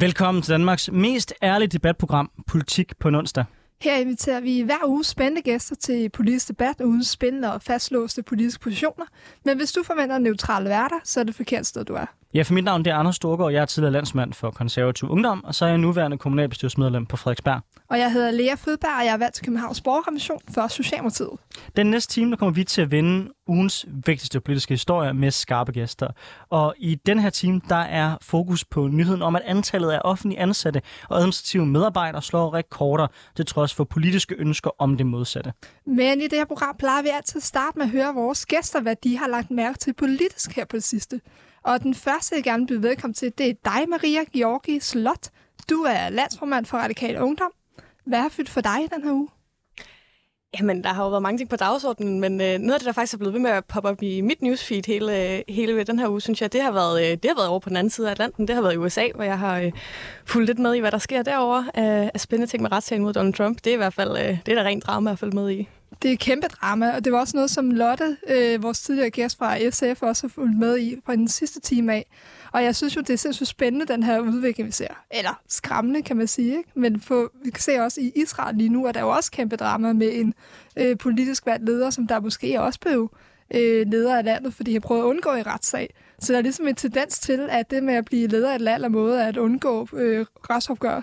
Velkommen til Danmarks mest ærlige debatprogram, Politik på en onsdag. Her inviterer vi hver uge spændende gæster til politisk debat uden spændende og fastlåste politiske positioner. Men hvis du forventer neutrale værter, så er det forkert sted, du er. Ja, for mit navn det er Anders Storgård, jeg er tidligere landsmand for konservativ ungdom, og så er jeg nuværende kommunalbestyrelsesmedlem på Frederiksberg. Og jeg hedder Lea Fødberg, og jeg er valgt til Københavns Borgerkommission for Socialdemokratiet. Den næste time der kommer vi til at vende ugens vigtigste politiske historie med skarpe gæster. Og i den her time, der er fokus på nyheden om, at antallet af offentlige ansatte og administrative medarbejdere slår rekorder, til trods for politiske ønsker om det modsatte. Men i det her program plejer vi altid at starte med at høre vores gæster, hvad de har lagt mærke til politisk her på det sidste. Og den første, jeg gerne vil velkommen til, det er dig, Maria Georgi Slot. Du er landsformand for Radikal Ungdom. Hvad har fyldt for dig den her uge? Jamen, der har jo været mange ting på dagsordenen, men øh, noget af det, der faktisk er blevet ved med at poppe op i mit newsfeed hele, hele den her uge, synes jeg, det har, været, øh, det har været over på den anden side af Atlanten. Det har været i USA, hvor jeg har øh, fulgt lidt med i, hvad der sker derovre af, af spændende ting med retssagen mod Donald Trump. Det er i hvert fald øh, det er der rent drama at følge med i. Det er et kæmpe drama, og det var også noget, som Lotte, øh, vores tidligere gæst fra SF, også har fulgt med i fra den sidste time af. Og jeg synes jo, det er sindssygt spændende, den her udvikling, vi ser. Eller skræmmende, kan man sige. Ikke? Men for, vi kan se også i Israel lige nu, at der er jo også kæmpe drama med en øh, politisk valgt leder, som der måske også blev øh, leder af landet, fordi han har prøvet at undgå i retssag. Så der er ligesom en tendens til, at det med at blive leder af et land er måde at undgå øh, retsopgør.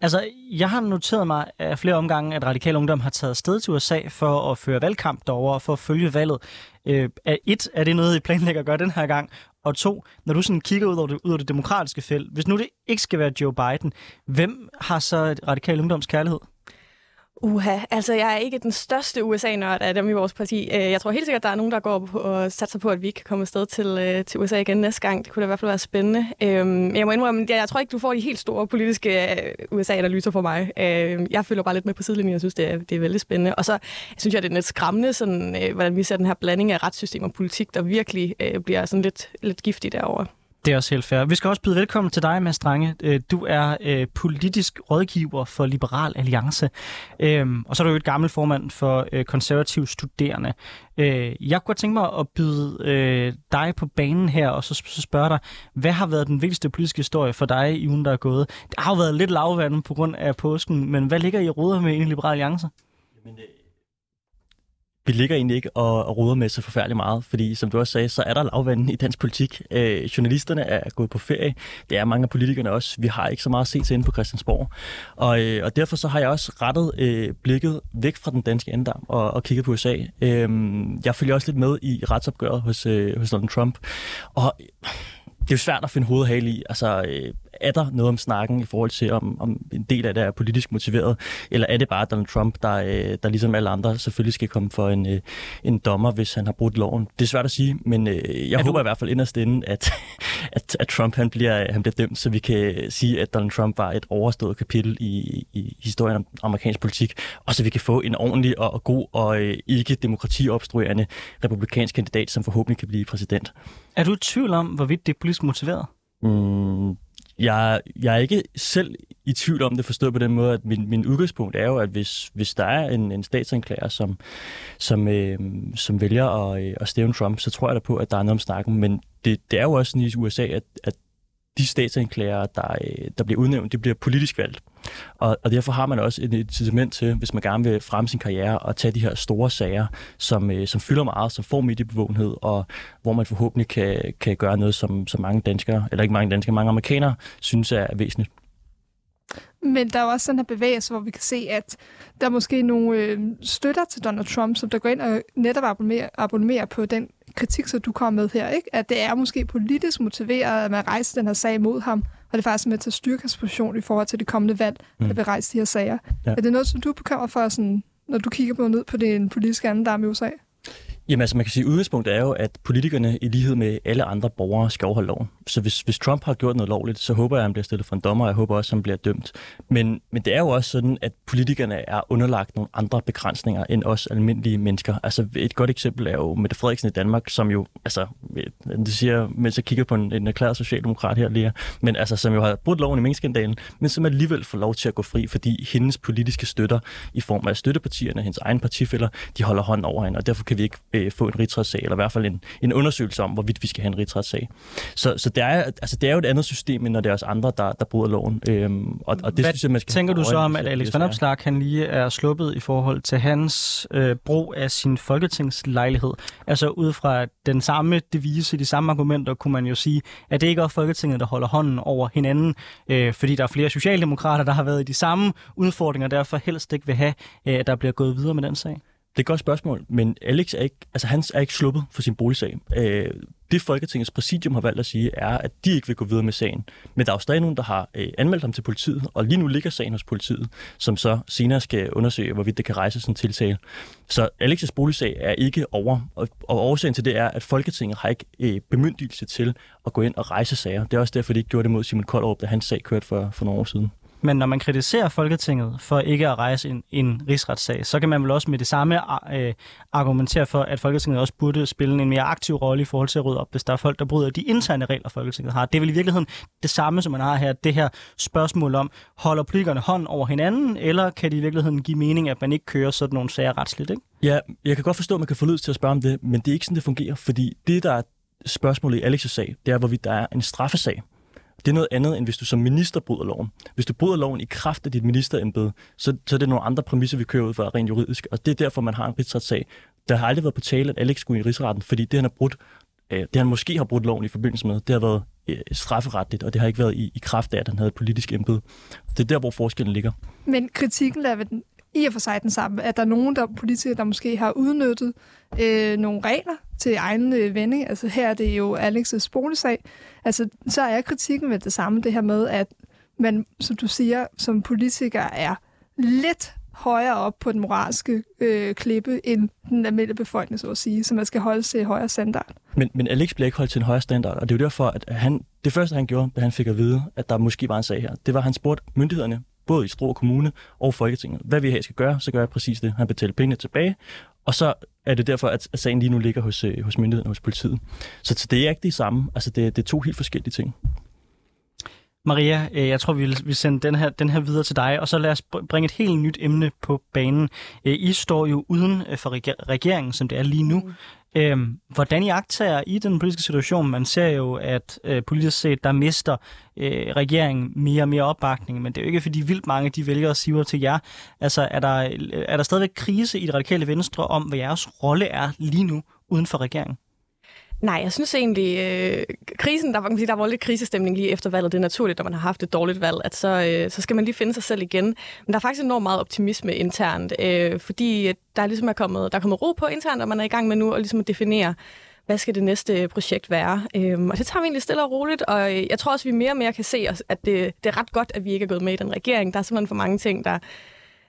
Altså, jeg har noteret mig af flere omgange, at Radikal Ungdom har taget sted til USA for at føre valgkamp derovre og for at følge valget. Øh, et, er det noget, I planlægger at gøre den her gang? Og to, når du sådan kigger ud over det, ud over det demokratiske felt, hvis nu det ikke skal være Joe Biden, hvem har så Radikal Ungdoms kærlighed? Uha, altså jeg er ikke den største USA-nørd af dem i vores parti. Øh, jeg tror helt sikkert, at der er nogen, der går på og satser på, at vi kan komme afsted til, øh, til USA igen næste gang. Det kunne da i hvert fald være spændende. Øhm, jeg må indrømme, jeg tror ikke, du får de helt store politiske øh, USA-analyser fra mig. Øhm, jeg følger bare lidt med på sidelinjen, jeg synes, det er, det er vældig spændende. Og så synes jeg, det er lidt skræmmende, sådan, hvordan vi ser den her blanding af retssystem og politik, der virkelig bliver sådan lidt, lidt giftig derovre. Det er også helt fair. Vi skal også byde velkommen til dig, Mads Strange. Øh, du er øh, politisk rådgiver for Liberal Alliance, øhm, og så er du jo et gammel formand for øh, konservative studerende. Øh, jeg kunne godt tænke mig at byde øh, dig på banen her, og så spørge dig, hvad har været den vigtigste politiske historie for dig i ugen, der er gået? Det har jo været lidt lavvand på grund af påsken, men hvad ligger I råder med i Liberal Alliance? Jamen, vi ligger egentlig ikke og, og ruder med så forfærdeligt meget, fordi som du også sagde, så er der lavvanden i dansk politik. Øh, journalisterne er gået på ferie. Det er mange af politikerne også. Vi har ikke så meget at se til inde på Christiansborg. Og, øh, og derfor så har jeg også rettet øh, blikket væk fra den danske endam og, og kigget på USA. Øh, jeg følger også lidt med i retsopgøret hos, øh, hos Donald Trump. Og det er jo svært at finde hovedhale i. Altså, øh, er der noget om snakken i forhold til, om, om en del af det er politisk motiveret, eller er det bare Donald Trump, der, øh, der ligesom alle andre selvfølgelig skal komme for en, øh, en dommer, hvis han har brudt loven? Det er svært at sige, men øh, jeg er håber du... i hvert fald inderst inde, at, at, at Trump han bliver, han bliver dømt, så vi kan sige, at Donald Trump var et overstået kapitel i, i historien om amerikansk politik, og så vi kan få en ordentlig og, og god og øh, ikke demokratiopstruerende republikansk kandidat, som forhåbentlig kan blive præsident. Er du i tvivl om, hvorvidt det er politisk motiveret? Mm, jeg, jeg er ikke selv i tvivl om det, forstået på den måde, at min, min udgangspunkt er jo, at hvis, hvis der er en, en statsanklager, som, som, øh, som vælger at, øh, at stævne Trump, så tror jeg da på, at der er noget om snakken. Men det, det er jo også sådan i USA, at, at de statsanklagere, der, øh, der bliver udnævnt, de bliver politisk valgt. Og, og derfor har man også et incitament til, hvis man gerne vil fremme sin karriere, og tage de her store sager, som, øh, som fylder meget, som får mediebevågenhed, og hvor man forhåbentlig kan, kan gøre noget, som, som mange danskere, eller ikke mange danskere, mange amerikanere, synes er væsentligt. Men der er også sådan her bevægelse, hvor vi kan se, at der er måske nogle øh, støtter til Donald Trump, som der går ind og netop abonnerer, abonnerer på den kritik, som du kom med her, ikke? at det er måske politisk motiveret, at man rejser den her sag mod ham, og det er faktisk med til at styrke hans position i forhold til det kommende valg, mm. der bliver rejst de her sager. Ja. Er det noget, som du bekymrer for, sådan, når du kigger på ned på den politiske anden der i USA? Jamen altså, man kan sige, at udgangspunktet er jo, at politikerne i lighed med alle andre borgere skal overholde loven. Så hvis, hvis Trump har gjort noget lovligt, så håber jeg, at han bliver stillet for en dommer, og jeg håber også, at han bliver dømt. Men, men det er jo også sådan, at politikerne er underlagt nogle andre begrænsninger end os almindelige mennesker. Altså et godt eksempel er jo Mette Frederiksen i Danmark, som jo, altså, øh, det siger, mens jeg kigger på en, en erklæret socialdemokrat her lige, men altså, som jo har brudt loven i minkskandalen, men som alligevel får lov til at gå fri, fordi hendes politiske støtter i form af støttepartierne, hendes egen partifælder, de holder hånden over hende, og derfor kan vi ikke øh, øh, få en rigsretssag, eller i hvert fald en, en undersøgelse om, hvorvidt vi skal have en rigsretssag. Så, så det, er, altså, det er jo et andet system, end når det er os andre, der, der bryder loven. Øhm, og, og det Hvad synes jeg, man skal tænker du så om, at Alex Van Opslark, han lige er sluppet i forhold til hans øh, brug af sin folketingslejlighed? Altså ud fra den samme devise, de samme argumenter, kunne man jo sige, at det ikke er Folketinget, der holder hånden over hinanden, øh, fordi der er flere socialdemokrater, der har været i de samme udfordringer, og derfor helst ikke vil have, øh, at der bliver gået videre med den sag. Det er et godt spørgsmål, men Alex er ikke, altså han er ikke sluppet for sin boligsag. Øh, det Folketingets præsidium har valgt at sige, er, at de ikke vil gå videre med sagen. Men der er jo stadig nogen, der har øh, anmeldt ham til politiet, og lige nu ligger sagen hos politiet, som så senere skal undersøge, hvorvidt det kan rejse sådan en tiltale. Så Alex's boligsag er ikke over, og, og årsagen til det er, at Folketinget har ikke øh, bemyndigelse til at gå ind og rejse sager. Det er også derfor, de ikke gjorde det mod Simon Koldrup, da hans sag kørte for, for nogle år siden. Men når man kritiserer Folketinget for ikke at rejse en, en rigsretssag, så kan man vel også med det samme øh, argumentere for, at Folketinget også burde spille en mere aktiv rolle i forhold til at rydde op, hvis der er folk, der bryder de interne regler, Folketinget har. Det er vel i virkeligheden det samme, som man har her. Det her spørgsmål om, holder politikerne hånd over hinanden, eller kan det i virkeligheden give mening, at man ikke kører sådan nogle sager retsligt, ikke? Ja, jeg kan godt forstå, at man kan få til at spørge om det, men det er ikke sådan, det fungerer, fordi det, der er spørgsmålet i Alex' sag, det er, hvorvidt der er en straffesag. Det er noget andet, end hvis du som minister bryder loven. Hvis du bryder loven i kraft af dit ministerembede, så, så er det nogle andre præmisser, vi kører ud fra rent juridisk. Og det er derfor, man har en rigsretssag. Der har aldrig været på tale, at Alex skulle i rigsretten, fordi det, han har brudt, øh, det han måske har brudt loven i forbindelse med, det har været øh, strafferetligt, og det har ikke været i, i kraft af, at han havde et politisk embede. Det er der, hvor forskellen ligger. Men kritikken er ved den, i og for sig den samme, at der er nogen der politikere, der måske har udnyttet øh, nogle regler til egen øh, vending. Altså her er det jo Alex's boligsag. Altså så er kritikken ved det samme, det her med, at man, som du siger, som politiker er lidt højere op på den moralske øh, klippe end den almindelige befolkning, så at sige. Så man skal holde sig højere standard. Men, men Alex bliver ikke holdt til en højere standard, og det er jo derfor, at han, det første, han gjorde, da han fik at vide, at der måske var en sag her, det var, at han spurgte myndighederne, både i Struer Kommune og Folketinget. Hvad vi her skal gøre, så gør jeg præcis det. Han betaler pengene tilbage, og så er det derfor, at sagen lige nu ligger hos, øh, hos myndighederne, hos politiet. Så, det er ikke det samme. Altså, det, det er to helt forskellige ting. Maria, øh, jeg tror, vi vil, vi sende den her, den her videre til dig, og så lad os bringe et helt nyt emne på banen. Øh, I står jo uden for regeringen, som det er lige nu. Øhm, hvordan I agtager i den politiske situation? Man ser jo, at øh, politisk set, der mister øh, regeringen mere og mere opbakning, men det er jo ikke, fordi vildt mange de vælger at sige til jer. Altså, er der, øh, er der stadigvæk krise i det radikale venstre om, hvad jeres rolle er lige nu uden for regeringen? Nej, jeg synes egentlig, øh, krisen, der, der var lidt krisestemning lige efter valget. Det er naturligt, når man har haft et dårligt valg, at så, øh, så skal man lige finde sig selv igen. Men der er faktisk enormt meget optimisme internt, øh, fordi der er ligesom er kommet, der er kommet ro på internt, og man er i gang med nu at, ligesom at definere, hvad skal det næste projekt være? Øhm, og det tager vi egentlig stille og roligt, og øh, jeg tror også, at vi mere og mere kan se, os, at det, det er ret godt, at vi ikke er gået med i den regering. Der er simpelthen for mange ting, der,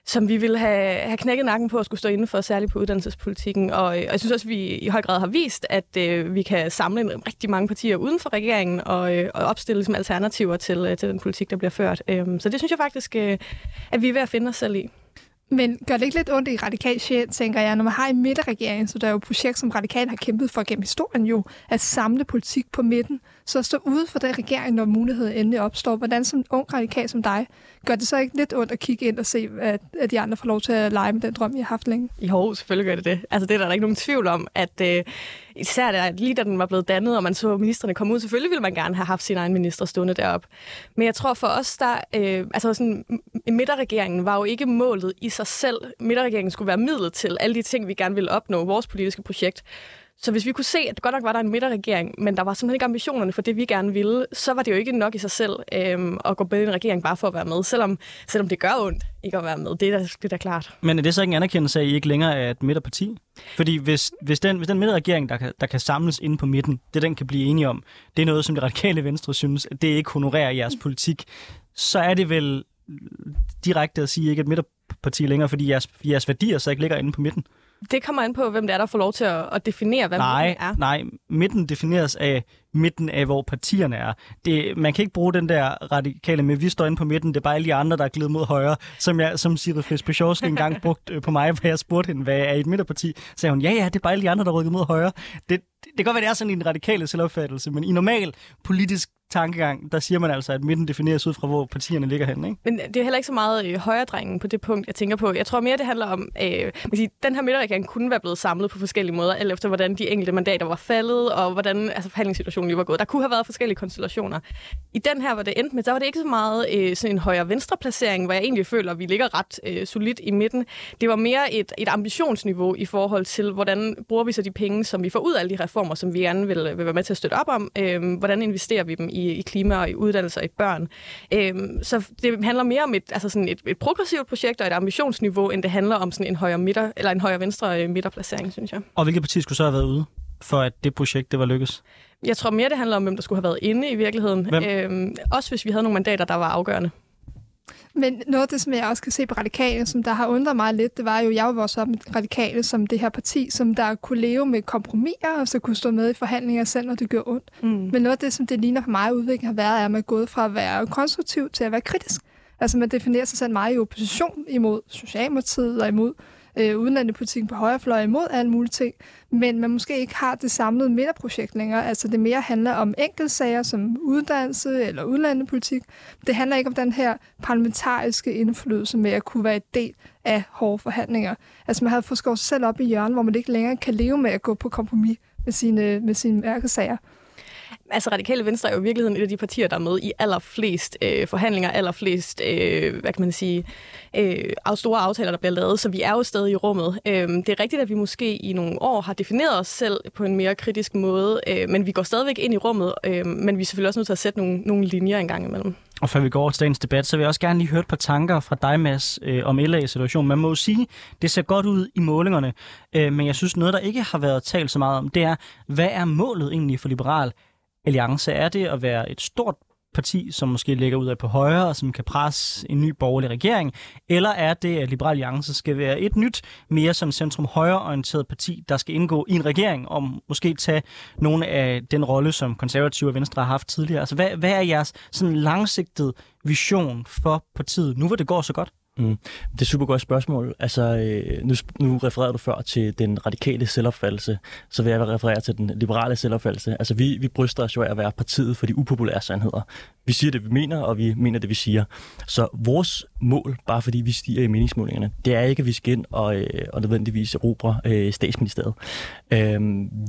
som vi ville have, have knækket nakken på at skulle stå inden for, særligt på uddannelsespolitikken. Og, øh, og jeg synes også, at vi i høj grad har vist, at øh, vi kan samle en, rigtig mange partier uden for regeringen og, øh, og opstille som alternativer til, øh, til den politik, der bliver ført. Øhm, så det synes jeg faktisk, øh, at vi er ved at finde os selv i. Men gør det ikke lidt ondt i radikal sjæl, tænker jeg, når man har en midterregering, så der er jo et projekt, som radikal har kæmpet for gennem historien jo, at samle politik på midten, så at stå ude for den regering, når muligheden endelig opstår. Hvordan som ung radikal som dig, gør det så ikke lidt ondt at kigge ind og se, at, at de andre får lov til at lege med den drøm, jeg har haft længe? Jo, selvfølgelig gør det det. Altså det er der ikke nogen tvivl om, at øh, især der, lige da den var blevet dannet, og man så ministerne komme ud, selvfølgelig ville man gerne have haft sin egen minister stående derop. Men jeg tror for os, der, øh, altså sådan, midterregeringen var jo ikke målet i sig selv. Midterregeringen skulle være midlet til alle de ting, vi gerne ville opnå, vores politiske projekt. Så hvis vi kunne se, at godt nok var der en midterregering, men der var simpelthen ikke ambitionerne for det, vi gerne ville, så var det jo ikke nok i sig selv øhm, at gå med i en regering bare for at være med, selvom, selvom det gør ondt ikke at være med. Det er da, det er da klart. Men er det så ikke en anerkendelse af, at I ikke længere er et midterparti? Fordi hvis, hvis, den, hvis den midterregering, der kan, der kan samles inde på midten, det den kan blive enige om, det er noget, som det radikale venstre synes, at det ikke honorerer jeres politik, så er det vel direkte at sige, ikke et midterparti længere, fordi jeres, jeres værdier så ikke ligger inde på midten? Det kommer an på, hvem det er, der får lov til at, at definere, hvad nej, midten er. Nej, midten defineres af midten af, hvor partierne er. Det, man kan ikke bruge den der radikale med, vi står inde på midten, det er bare alle de andre, der er glidet mod højre, som, jeg, som Siri Friis engang brugte på mig, hvor jeg spurgte hende, hvad er I et midterparti? Så sagde hun, ja, ja, det er bare alle de andre, der rykker mod højre. Det, det kan godt være, det er sådan en radikale selvopfattelse, men i normal politisk tankegang, der siger man altså, at midten defineres ud fra, hvor partierne ligger hen, ikke? Men det er heller ikke så meget øh, højredrengen på det punkt, jeg tænker på. Jeg tror mere, det handler om, øh, man sige, den her midterregering kunne være blevet samlet på forskellige måder, alt efter hvordan de enkelte mandater var faldet, og hvordan altså, forhandlingssituationen lige var gået. Der kunne have været forskellige konstellationer. I den her, hvor det endte med, der var det ikke så meget øh, sådan en højre-venstre placering, hvor jeg egentlig føler, at vi ligger ret øh, solidt i midten. Det var mere et, et ambitionsniveau i forhold til, hvordan bruger vi så de penge, som vi får ud af alle de reformer, som vi gerne vil, vil være med til at støtte op om. Øh, hvordan investerer vi dem i i, klima og i uddannelse og i børn. Øhm, så det handler mere om et, altså sådan et, et progressivt projekt og et ambitionsniveau, end det handler om sådan en højre midter eller en højre venstre øh, midterplacering, synes jeg. Og hvilket parti skulle så have været ude? for at det projekt det var lykkes? Jeg tror mere, det handler om, hvem der skulle have været inde i virkeligheden. Øhm, også hvis vi havde nogle mandater, der var afgørende. Men noget af det, som jeg også kan se på radikale, som der har undret mig lidt, det var jo, jeg var vokset op med radikale som det her parti, som der kunne leve med kompromiser, og så kunne stå med i forhandlinger selv, når det gør ondt. Mm. Men noget af det, som det ligner for mig udvikling har været, er, at man er gået fra at være konstruktiv til at være kritisk. Altså man definerer sig selv meget i opposition imod Socialdemokratiet og imod øh, udenlandepolitikken på højrefløj imod alle mulige ting, men man måske ikke har det samlede midterprojekt længere. Altså det mere handler om enkeltsager som uddannelse eller udenlandepolitik. Det handler ikke om den her parlamentariske indflydelse med at kunne være et del af hårde forhandlinger. Altså man har fået sig selv op i hjørnet, hvor man ikke længere kan leve med at gå på kompromis med sine, med sine mærkesager altså Radikale Venstre er jo i virkeligheden et af de partier, der er med i allerflest øh, forhandlinger, allerflest, øh, hvad kan man sige, øh, store aftaler, der bliver lavet, så vi er jo stadig i rummet. Øh, det er rigtigt, at vi måske i nogle år har defineret os selv på en mere kritisk måde, øh, men vi går stadigvæk ind i rummet, øh, men vi er selvfølgelig også nødt til at sætte nogle, nogle linjer engang imellem. Og før vi går over til dagens debat, så vil jeg også gerne lige høre et par tanker fra dig, Mads, øh, om LA-situationen. Man må jo sige, det ser godt ud i målingerne, øh, men jeg synes noget, der ikke har været talt så meget om, det er, hvad er målet egentlig for Liberal alliance? Er det at være et stort parti, som måske ligger ud af på højre, og som kan presse en ny borgerlig regering? Eller er det, at Liberal Alliance skal være et nyt, mere som centrum højreorienteret parti, der skal indgå i en regering, og måske tage nogle af den rolle, som konservative og venstre har haft tidligere? Altså, hvad, hvad er jeres sådan langsigtede vision for partiet, nu hvor det går så godt? Mm. Det er et super godt spørgsmål. Altså, øh, nu, nu refererede du før til den radikale selvopfattelse, så vil jeg referere til den liberale selvopfattelse. Altså, vi, vi bryster os jo af at være partiet for de upopulære sandheder. Vi siger det, vi mener, og vi mener det, vi siger. Så vores mål, bare fordi vi stiger i meningsmålingerne, det er ikke, at vi skal ind og, øh, og nødvendigvis erobre øh, statsministeriet. Øh,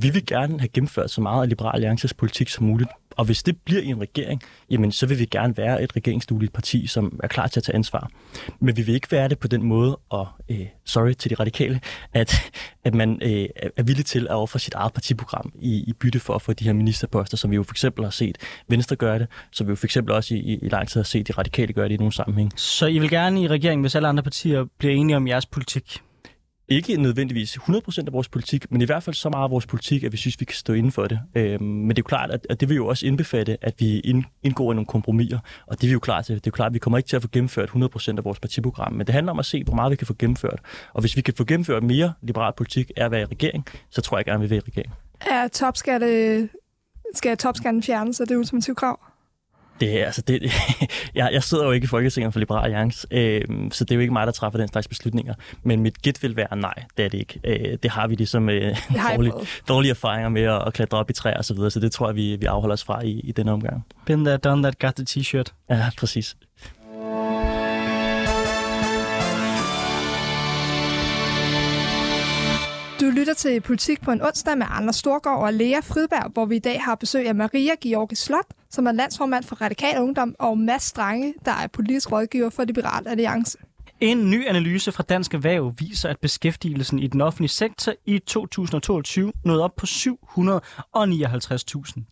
vi vil gerne have gennemført så meget af Liberal Alliances politik som muligt og hvis det bliver i en regering, jamen så vil vi gerne være et regeringsdueligt parti, som er klar til at tage ansvar. Men vi vil ikke være det på den måde, og øh, sorry til de radikale, at, at man øh, er villig til at ofre sit eget partiprogram i, i bytte for at få de her ministerposter, som vi jo for eksempel har set Venstre gøre det, som vi jo for eksempel også i, i, i lang tid har set de radikale gøre det i nogle sammenhæng. Så I vil gerne i regeringen, hvis alle andre partier bliver enige om jeres politik? Ikke nødvendigvis 100% af vores politik, men i hvert fald så meget af vores politik, at vi synes, vi kan stå inden for det. Øhm, men det er jo klart, at, at det vil jo også indbefatte, at vi indgår i nogle kompromiser, og det er vi jo klar til. Det er jo klart, at vi kommer ikke til at få gennemført 100% af vores partiprogram, men det handler om at se, hvor meget vi kan få gennemført. Og hvis vi kan få gennemført mere liberal politik er at være i regering, så tror jeg gerne, vi vil i regering. Er topskatte, skal topskatten fjernes, er det ultimativt krav? Det, altså det, jeg, jeg sidder jo ikke i Folketinget for Liberal Alliance, øh, så det er jo ikke mig, der træffer den slags beslutninger. Men mit gæt vil være nej, det er det ikke. Øh, det har vi ligesom øh, dårlige, dårlige erfaringer med at, at klatre op i træer og så videre, så det tror jeg, vi, vi afholder os fra i, i denne omgang. Been there, done that, got the t-shirt. Ja, præcis. Du lytter til Politik på en onsdag med Anders Storgård og Lea Fridberg, hvor vi i dag har besøg af Maria Georgi Slot, som er landsformand for Radikal Ungdom, og Mads Strange, der er politisk rådgiver for Liberal Alliance. En ny analyse fra Dansk Erhverv viser, at beskæftigelsen i den offentlige sektor i 2022 nåede op på 759.000.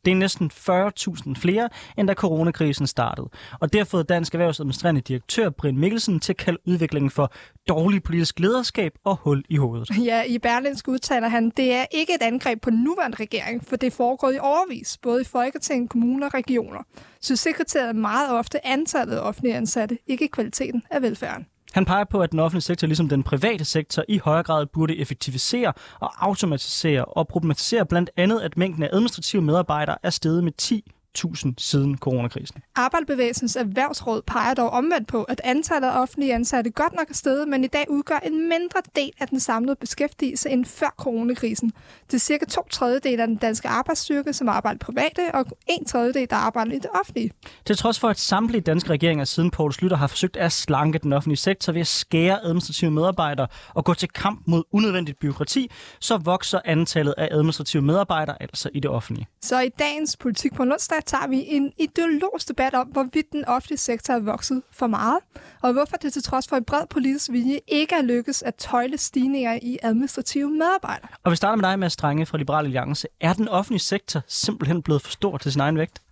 Det er næsten 40.000 flere, end da coronakrisen startede. Og det har fået Dansk Erhvervs administrerende direktør Brian Mikkelsen til at kalde udviklingen for dårlig politisk lederskab og hul i hovedet. Ja, i Berlinsk udtaler han, det er ikke et angreb på den nuværende regering, for det er foregået i overvis, både i Folketinget, kommuner og regioner. Så sekretæret meget ofte antallet af offentlige ansatte, ikke kvaliteten af velfærden. Han peger på, at den offentlige sektor, ligesom den private sektor, i højere grad burde effektivisere og automatisere og problematisere blandt andet, at mængden af administrative medarbejdere er steget med 10 400.000 siden coronakrisen. Arbejderbevægelsens erhvervsråd peger dog omvendt på, at antallet af offentlige ansatte godt nok er steget, men i dag udgør en mindre del af den samlede beskæftigelse end før coronakrisen. Det er cirka to tredjedel af den danske arbejdsstyrke, som arbejder private, og en tredjedel, der arbejder i det offentlige. Til trods for, at samtlige danske regeringer siden Poul Slytter har forsøgt at slanke den offentlige sektor ved at skære administrative medarbejdere og gå til kamp mod unødvendigt byråkrati, så vokser antallet af administrative medarbejdere altså i det offentlige. Så i dagens Politik på onsdag tager vi en ideologisk debat om, hvorvidt den offentlige sektor er vokset for meget, og hvorfor det til trods for en bred politisk vilje ikke er lykkes at tøjle stigninger i administrative medarbejdere. Og vi starter med dig, Mads Strange fra Liberal Alliance. Er den offentlige sektor simpelthen blevet for stor til sin egen vægt?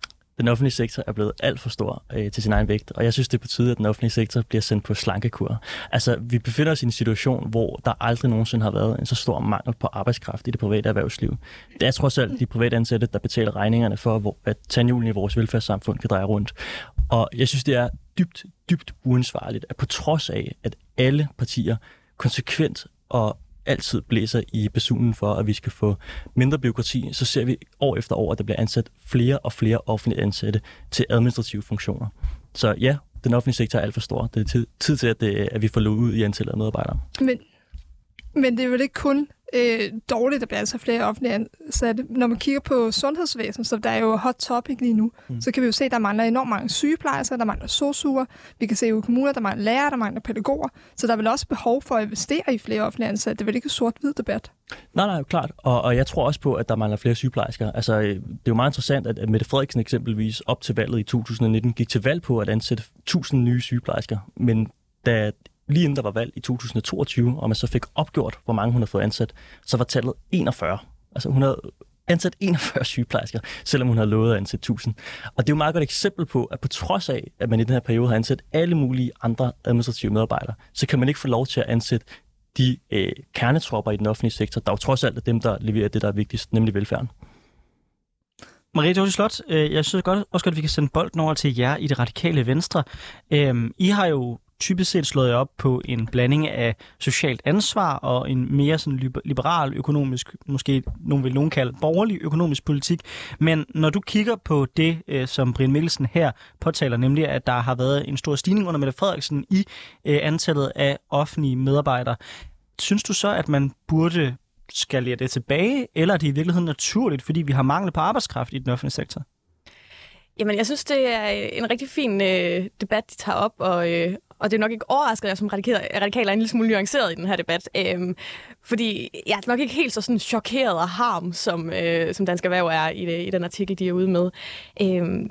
Den offentlige sektor er blevet alt for stor øh, til sin egen vægt, og jeg synes, det er på tide, at den offentlige sektor bliver sendt på slankekur. Altså, vi befinder os i en situation, hvor der aldrig nogensinde har været en så stor mangel på arbejdskraft i det private erhvervsliv. Det er trods alt de private ansatte, der betaler regningerne for, hvor, at tandhjulene i vores velfærdssamfund kan dreje rundt. Og jeg synes, det er dybt, dybt uansvarligt, at på trods af, at alle partier konsekvent og altid blæser i basunen for, at vi skal få mindre byråkrati, så ser vi år efter år, at der bliver ansat flere og flere offentlige ansatte til administrative funktioner. Så ja, den offentlige sektor er alt for stor. Det er tid, tid til, at, det, at vi får lukket ud i antallet af medarbejdere. Men, men det er vel ikke kun øh, dårligt, at bliver altså flere offentlige ansatte. Når man kigger på sundhedsvæsenet, så der er jo hot topic lige nu, mm. så kan vi jo se, at der mangler enormt mange sygeplejersker, der mangler sosuer. Vi kan se i kommuner, der mangler lærere, der mangler pædagoger. Så der er vel også behov for at investere i flere offentlige ansatte. Det er vel ikke sort-hvid debat? Nej, nej, klart. Og, og jeg tror også på, at der mangler flere sygeplejersker. Altså, det er jo meget interessant, at Mette Frederiksen eksempelvis op til valget i 2019 gik til valg på at ansætte 1000 nye sygeplejersker. Men da lige inden der var valg i 2022, og man så fik opgjort, hvor mange hun havde fået ansat, så var tallet 41. Altså hun havde ansat 41 sygeplejersker, selvom hun havde lovet at ansætte 1000. Og det er jo et meget godt eksempel på, at på trods af, at man i den her periode har ansat alle mulige andre administrative medarbejdere, så kan man ikke få lov til at ansætte de øh, kernetropper i den offentlige sektor, der jo trods alt er dem, der leverer det, der er vigtigst, nemlig velfærden. Marie Dorsi Slot, øh, jeg synes godt, også godt, at vi kan sende bolden over til jer i det radikale venstre. Øh, I har jo typisk set slået op på en blanding af socialt ansvar og en mere sådan liberal økonomisk, måske nogen vil nogen kalde borgerlig økonomisk politik. Men når du kigger på det, øh, som Brian Mikkelsen her påtaler, nemlig at der har været en stor stigning under Mette Frederiksen i øh, antallet af offentlige medarbejdere, synes du så, at man burde skalere det tilbage, eller er det i virkeligheden naturligt, fordi vi har mangel på arbejdskraft i den offentlige sektor? Jamen, jeg synes, det er øh, en rigtig fin øh, debat, de tager op, og, øh, og det er nok ikke overrasket, at jeg som radikal, radikal er en lille smule nuanceret i den her debat. Øhm, fordi jeg er nok ikke helt så sådan chokeret og harm, som, øh, som Dansk Erhverv er i, det, i den artikel, de er ude med. Øhm,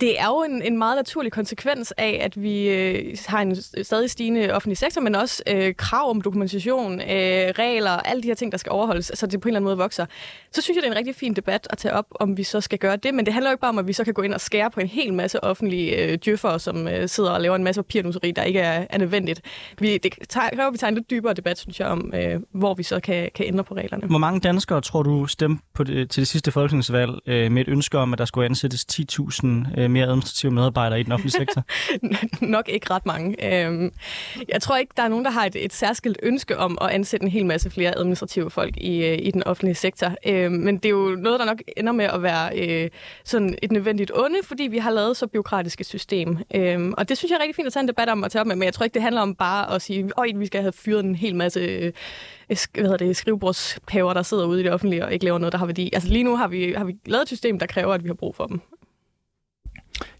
det er jo en, en meget naturlig konsekvens af, at vi øh, har en stadig stigende offentlig sektor, men også øh, krav om dokumentation, øh, regler, alle de her ting, der skal overholdes, så det på en eller anden måde vokser. Så synes jeg, det er en rigtig fin debat at tage op, om vi så skal gøre det, men det handler jo ikke bare om, at vi så kan gå ind og skære på en hel masse offentlige øh, djøffere, som øh, sidder og laver en masse papirnuseri, der ikke er, er nødvendigt. Vi, det kræver, at vi tager en lidt dybere debat, synes jeg, om øh, hvor vi så kan, kan ændre på reglerne. Hvor mange danskere tror du stemte på det, til det sidste folketingsvalg øh, med et ønske om, at der skulle ansættes 10.000 øh, Øh, mere administrative medarbejdere i den offentlige sektor? Nok ikke ret mange. Øhm, jeg tror ikke, der er nogen, der har et, et særskilt ønske om at ansætte en hel masse flere administrative folk i, øh, i den offentlige sektor. Øhm, men det er jo noget, der nok ender med at være øh, sådan et nødvendigt onde, fordi vi har lavet så byråkratiske system. Øhm, og det synes jeg er rigtig fint at tage en debat om at tage op med, men jeg tror ikke, det handler om bare at sige, at vi skal have fyret en hel masse øh, hvad hedder det, skrivebordspaver, der sidder ude i det offentlige og ikke laver noget, der har værdi. Altså lige nu har vi, har vi lavet et system, der kræver, at vi har brug for dem.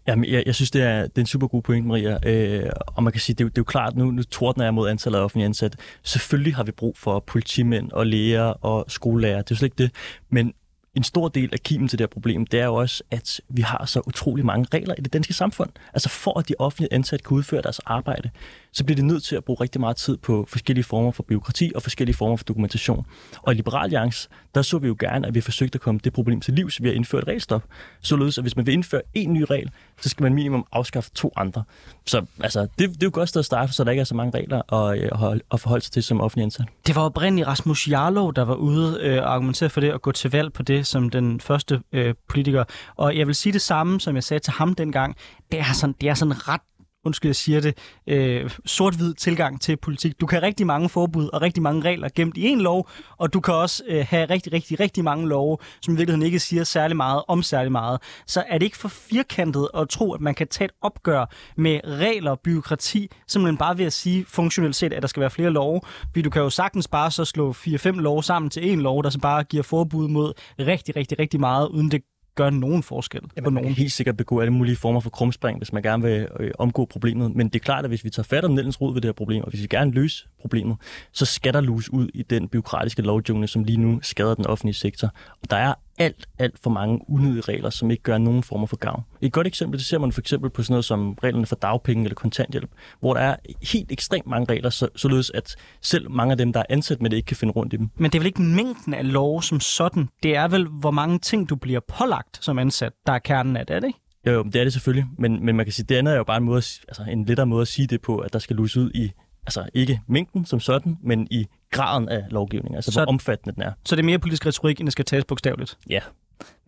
Jamen, jeg, jeg synes, det er, det er en super god point, Maria. Øh, og man kan sige, det er, det er jo klart, nu, nu tordner jeg mod antallet af offentlige ansatte. Selvfølgelig har vi brug for politimænd og læger og skolelærer. Det er jo slet ikke det. Men en stor del af kimen til det her problem, det er jo også, at vi har så utrolig mange regler i det danske samfund. Altså for at de offentlige ansatte kan udføre deres arbejde, så bliver det nødt til at bruge rigtig meget tid på forskellige former for byråkrati og forskellige former for dokumentation. Og i Liberal Alliance, der så vi jo gerne, at vi forsøgte at komme det problem til livs ved at indføre et regelstop. Således, at hvis man vil indføre en ny regel, så skal man minimum afskaffe to andre. Så altså, det, det er jo godt sted at starte, så der ikke er så mange regler at, øh, at, forholde sig til som offentlig ansat. Det var oprindeligt Rasmus Jarlov, der var ude øh, argumentere for det og gå til valg på det som den første øh, politiker. Og jeg vil sige det samme, som jeg sagde til ham dengang. Det er sådan, det er sådan ret undskyld jeg siger det, øh, sort-hvid tilgang til politik. Du kan have rigtig mange forbud og rigtig mange regler gemt i en lov, og du kan også øh, have rigtig, rigtig, rigtig mange love, som i virkeligheden ikke siger særlig meget om særlig meget. Så er det ikke for firkantet at tro, at man kan tage et opgør med regler og byråkrati, simpelthen bare ved at sige funktionelt set, at der skal være flere love. Fordi du kan jo sagtens bare så slå 4-5 love sammen til en lov, der så bare giver forbud mod rigtig, rigtig, rigtig meget, uden det gør nogen forskel ja, på man nogen. kan helt sikkert begå alle mulige former for krumspring, hvis man gerne vil øh, omgå problemet. Men det er klart, at hvis vi tager fat om Nellens rod ved det her problem, og hvis vi gerne løse problemet, så skal der lus ud i den byråkratiske lovjungle, som lige nu skader den offentlige sektor. Og der er alt, alt for mange unødige regler, som ikke gør nogen former for gavn. Et godt eksempel, det ser man for eksempel på sådan noget som reglerne for dagpenge eller kontanthjælp, hvor der er helt ekstremt mange regler, så, således at selv mange af dem, der er ansat med det, ikke kan finde rundt i dem. Men det er vel ikke mængden af lov som sådan. Det er vel, hvor mange ting, du bliver pålagt som ansat, der er kernen af det, er det ikke? Jo, jo, det er det selvfølgelig, men, men man kan sige, det andet er jo bare en, måde, altså en lettere måde at sige det på, at der skal lus ud i, altså ikke mængden som sådan, men i graden af lovgivning, altså Så- hvor omfattende den er. Så det er mere politisk retorik, end det skal tages bogstaveligt. Ja,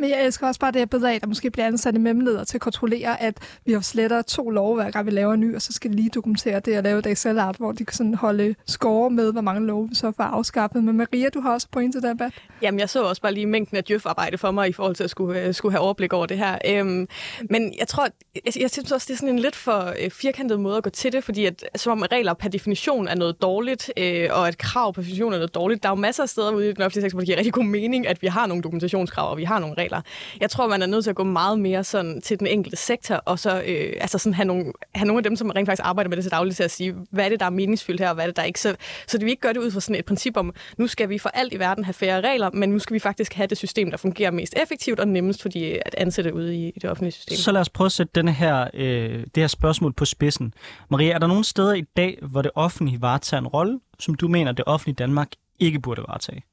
men jeg elsker også bare det her billede af, at der måske bliver ansat en mellemleder til at kontrollere, at vi har sletter to love, hver gang vi laver en ny, og så skal de lige dokumentere det og lave et Excel-art, hvor de kan sådan holde score med, hvor mange love vi så får afskaffet. Men Maria, du har også point til det, Bat. Jamen, jeg så også bare lige mængden af djøf-arbejde for mig i forhold til at skulle, øh, skulle have overblik over det her. Øhm, men jeg tror, jeg, jeg synes også, det er sådan en lidt for øh, firkantet måde at gå til det, fordi at, som om regler per definition er noget dårligt, øh, og at krav per definition er noget dårligt. Der er jo masser af steder ude i den offentlige sektor, hvor det giver rigtig god mening, at vi har nogle dokumentationskrav, og vi har nogle regler. Jeg tror, man er nødt til at gå meget mere sådan til den enkelte sektor, og så øh, altså sådan have, nogle, have nogle af dem, som rent faktisk arbejder med det til dagligt, til at sige, hvad er det, der er meningsfyldt her, og hvad er det, der ikke. Så, så det vi ikke gør det ud fra sådan et princip om, nu skal vi for alt i verden have færre regler, men nu skal vi faktisk have det system, der fungerer mest effektivt og nemmest for de at ansætte ude i, i det offentlige system. Så lad os prøve at sætte denne her, øh, det her spørgsmål på spidsen. Maria, er der nogle steder i dag, hvor det offentlige varetager en rolle, som du mener, det offentlige Danmark ikke burde varetage?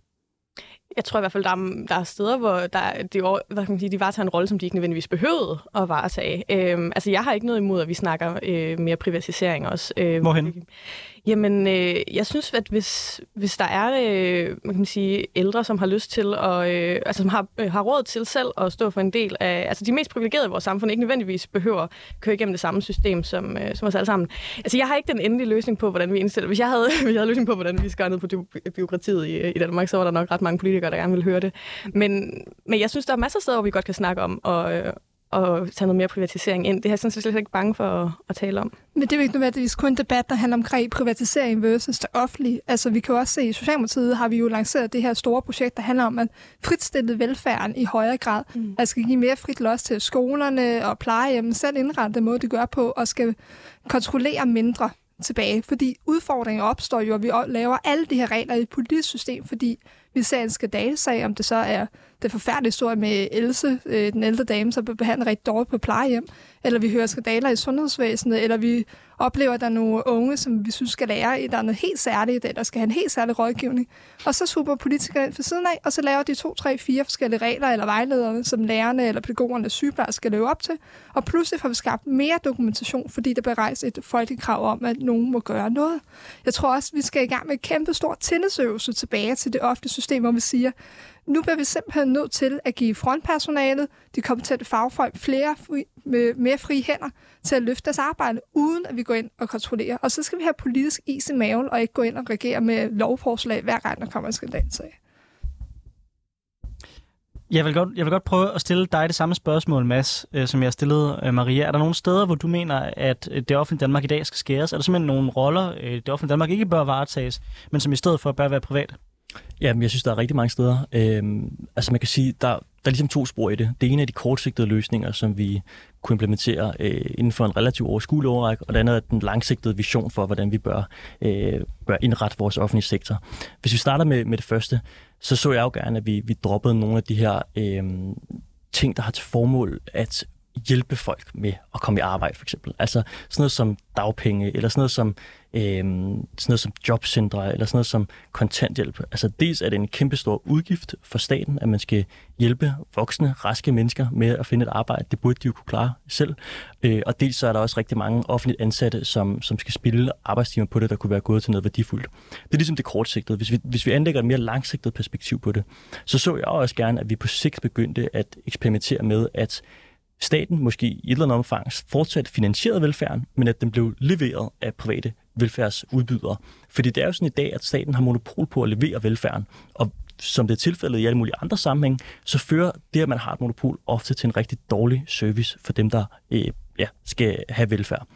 Jeg tror i hvert fald, der er, der er steder, hvor der, er- hvad kan man sige, de varetager en rolle, som de ikke nødvendigvis behøvede at varetage. Øhm, altså, jeg har ikke noget imod, at vi snakker øh, mere privatisering også. Øh, Hvorhen? Jamen, øh, jeg synes, at hvis, hvis der er øh, man kan sige, ældre, som har lyst til, og, øh, altså, som har, øh, har råd til selv at stå for en del af, altså de mest privilegerede i vores samfund, ikke nødvendigvis behøver at køre igennem det samme system som, øh, som os alle sammen. Altså, jeg har ikke den endelige løsning på, hvordan vi indstiller. Hvis jeg havde, hvis jeg havde løsning på, hvordan vi skar ned på dy- byråkratiet i, i Danmark, så var der nok ret mange politikere, der gerne ville høre det. Men, men jeg synes, der er masser af steder, hvor vi godt kan snakke om, og, øh, og tage noget mere privatisering ind. Det er jeg sådan set slet ikke bange for at, at tale om. Men det er jo ikke nødvendigvis kun en debat, der handler omkring privatisering versus det offentlige. Altså, vi kan jo også se, i Socialdemokratiet har vi jo lanceret det her store projekt, der handler om at fritstille velfærden i højere grad. Mm. Altså, skal give mere frit los til skolerne og plejehjemmen, selv indrette den måde, de gør på, og skal kontrollere mindre tilbage. Fordi udfordringen opstår jo, at vi laver alle de her regler i et politisk system, fordi vi ser en skandalesag, om det så er det forfærdelige historie med Else, øh, den ældre dame, som blev behandlet rigtig dårligt på plejehjem, eller vi hører skandaler i sundhedsvæsenet, eller vi oplever, at der er nogle unge, som vi synes skal lære, der er noget helt særligt, eller skal have en helt særlig rådgivning. Og så super politikere ind for siden af, og så laver de to, tre, fire forskellige regler eller vejledere, som lærerne eller pædagogerne og sygeplejersker skal leve op til. Og pludselig får vi skabt mere dokumentation, fordi der bliver rejst et folkekrav om, at nogen må gøre noget. Jeg tror også, vi skal i gang med et kæmpe stort tillidsøvelse tilbage til det offentlige system, hvor vi siger, nu bliver vi simpelthen nødt til at give frontpersonalet, de kompetente fagfolk, flere fri, med mere frie hænder til at løfte deres arbejde, uden at vi går ind og kontrollerer. Og så skal vi have politisk is i maven, og ikke gå ind og regere med lovforslag, hver gang der kommer en skandalsag. Jeg vil, godt, jeg vil godt prøve at stille dig det samme spørgsmål, Mads, øh, som jeg stillede øh, Maria. Er der nogle steder, hvor du mener, at øh, det offentlige Danmark i dag skal skæres? Er der simpelthen nogle roller, øh, det offentlige Danmark ikke bør varetages, men som i stedet for bør være privat? Ja, men jeg synes, der er rigtig mange steder. Øhm, altså man kan sige, der, der er ligesom to spor i det. Det ene er de kortsigtede løsninger, som vi kunne implementere øh, inden for en relativt overskuelig overrække, og det andet er den langsigtede vision for, hvordan vi bør, øh, bør indrette vores offentlige sektor. Hvis vi starter med, med det første, så så jeg jo gerne, at vi, vi droppede nogle af de her øh, ting, der har til formål at hjælpe folk med at komme i arbejde, for eksempel. Altså sådan noget som dagpenge, eller sådan noget som, øh, sådan noget som jobcentre, eller sådan noget som kontanthjælp. Altså dels er det en kæmpestor udgift for staten, at man skal hjælpe voksne, raske mennesker med at finde et arbejde. Det burde de jo kunne klare selv. Øh, og dels så er der også rigtig mange offentligt ansatte, som, som skal spille arbejdstimer på det, der kunne være gået til noget værdifuldt. Det er ligesom det kortsigtede. Hvis vi, hvis vi anlægger et mere langsigtet perspektiv på det, så så jeg også gerne, at vi på sigt begyndte at eksperimentere med, at staten måske i et eller andet omfang fortsat finansierede velfærden, men at den blev leveret af private velfærdsudbydere. Fordi det er jo sådan i dag, at staten har monopol på at levere velfærden, og som det er tilfældet i alle mulige andre sammenhæng, så fører det, at man har et monopol, ofte til en rigtig dårlig service for dem, der øh, ja, skal have velfærd.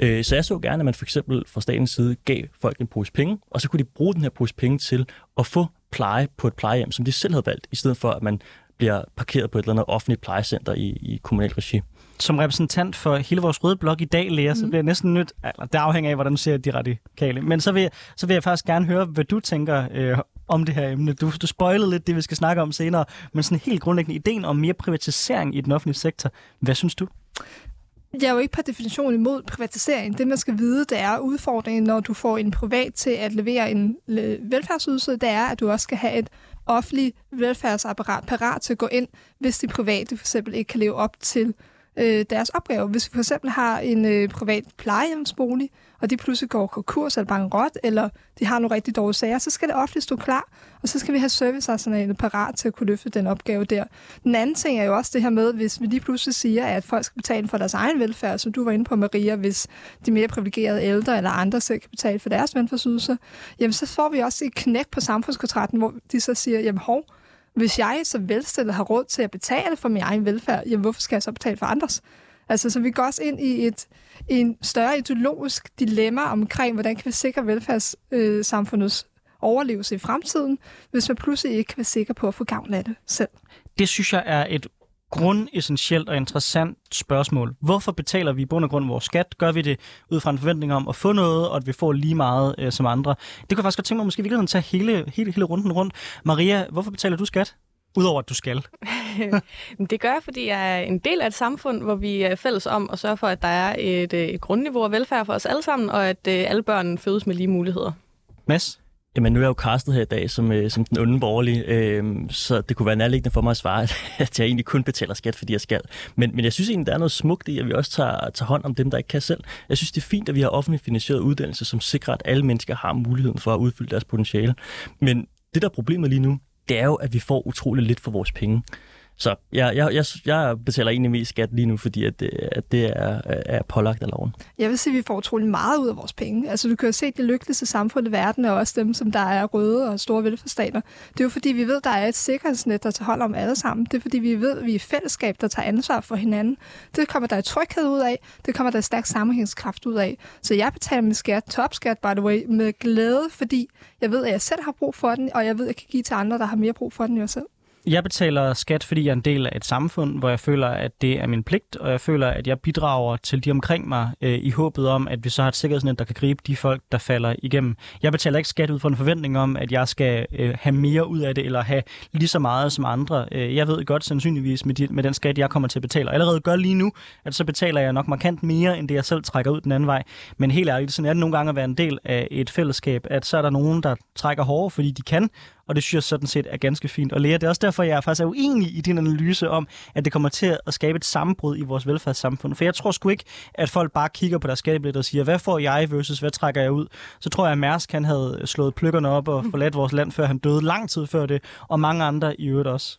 Øh, så jeg så gerne, at man for eksempel fra statens side gav folk en pose penge, og så kunne de bruge den her pose penge til at få pleje på et plejehjem, som de selv havde valgt, i stedet for at man bliver parkeret på et eller andet offentligt plejecenter i, i kommunal regi. Som repræsentant for hele vores røde blok i dag, Lea, mm. så bliver jeg næsten nødt, eller det afhænger af, hvordan du ser de radikale, men så vil, jeg, så vil jeg faktisk gerne høre, hvad du tænker øh, om det her emne. Du, du spoilede lidt det, vi skal snakke om senere, men sådan helt grundlæggende ideen om mere privatisering i den offentlige sektor. Hvad synes du? Jeg er jo ikke per definition imod privatisering. Det, man skal vide, det er udfordringen, når du får en privat til at levere en velfærdsydelse, det er, at du også skal have et offentlige velfærdsapparat parat til at gå ind, hvis de private for eksempel ikke kan leve op til øh, deres opgave. Hvis vi for eksempel har en øh, privat plejehjemsbolig, og de pludselig går konkurs eller bankerot, eller de har nogle rigtig dårlige sager, så skal det ofte stå klar, og så skal vi have servicearsenalet parat til at kunne løfte den opgave der. Den anden ting er jo også det her med, hvis vi lige pludselig siger, at folk skal betale for deres egen velfærd, som du var inde på, Maria, hvis de mere privilegerede ældre eller andre selv kan betale for deres velfærdsydelser, jamen så får vi også et knæk på samfundskontrakten, hvor de så siger, jamen hov, hvis jeg så velstillet har råd til at betale for min egen velfærd, jamen hvorfor skal jeg så betale for andres? Altså, så vi går også ind i et i en større ideologisk dilemma omkring, hvordan kan vi sikre velfærdssamfundets øh, overlevelse i fremtiden, hvis man pludselig ikke kan være sikker på at få gavn af det selv. Det synes jeg er et grundessentielt og interessant spørgsmål. Hvorfor betaler vi i bund og grund vores skat? Gør vi det ud fra en forventning om at få noget, og at vi får lige meget øh, som andre? Det kunne jeg faktisk godt tænke mig måske virkelig tage hele, hele, hele runden rundt. Maria, hvorfor betaler du skat? Udover at du skal. det gør jeg, fordi jeg er en del af et samfund, hvor vi er fælles om at sørge for, at der er et, øh, et grundniveau af velfærd for os alle sammen, og at øh, alle børn fødes med lige muligheder. Mads? Jamen, nu er jeg jo castet her i dag som, øh, som den onde borgerlige, øh, så det kunne være nærliggende for mig at svare, at jeg egentlig kun betaler skat, fordi jeg skal. Men, men jeg synes egentlig, der er noget smukt i, at vi også tager, tager hånd om dem, der ikke kan selv. Jeg synes, det er fint, at vi har offentligt finansieret uddannelse, som sikrer, at alle mennesker har muligheden for at udfylde deres potentiale. Men det, der er problemet lige nu, det er jo, at vi får utrolig lidt for vores penge. Så jeg, jeg, jeg, jeg betaler egentlig mest skat lige nu, fordi at det, at det er, øh, er pålagt af loven. Jeg vil sige, at vi får utrolig meget ud af vores penge. Altså, du kan jo se, det lykkeligste samfund i verden er også dem, som der er røde og store velfærdsstater. Det er jo fordi, vi ved, der er et sikkerhedsnet, der tager hold om alle sammen. Det er fordi, vi ved, at vi er fællesskab, der tager ansvar for hinanden. Det kommer der tryghed ud af. Det kommer der stærk sammenhængskraft ud af. Så jeg betaler min skat, topskat by the way, med glæde, fordi jeg ved, at jeg selv har brug for den, og jeg ved, at jeg kan give til andre, der har mere brug for den end jeg selv. Jeg betaler skat, fordi jeg er en del af et samfund, hvor jeg føler, at det er min pligt, og jeg føler, at jeg bidrager til de omkring mig øh, i håbet om, at vi så har et sikkerhedsnet, der kan gribe de folk, der falder igennem. Jeg betaler ikke skat ud fra en forventning om, at jeg skal øh, have mere ud af det, eller have lige så meget som andre. Øh, jeg ved godt sandsynligvis med, de, med den skat, jeg kommer til at betale, og allerede gør lige nu, at så betaler jeg nok markant mere, end det jeg selv trækker ud den anden vej. Men helt ærligt, sådan er det nogle gange at være en del af et fællesskab, at så er der nogen, der trækker hårdere, fordi de kan, og det synes jeg sådan set er ganske fint. Og Lea, det er også derfor, jeg faktisk er uenig i din analyse om, at det kommer til at skabe et sammenbrud i vores velfærdssamfund. For jeg tror sgu ikke, at folk bare kigger på deres skattebillet og siger, hvad får jeg versus hvad trækker jeg ud? Så tror jeg, at Mærsk han havde slået pløkkerne op og forladt vores land, før han døde lang tid før det, og mange andre i øvrigt også.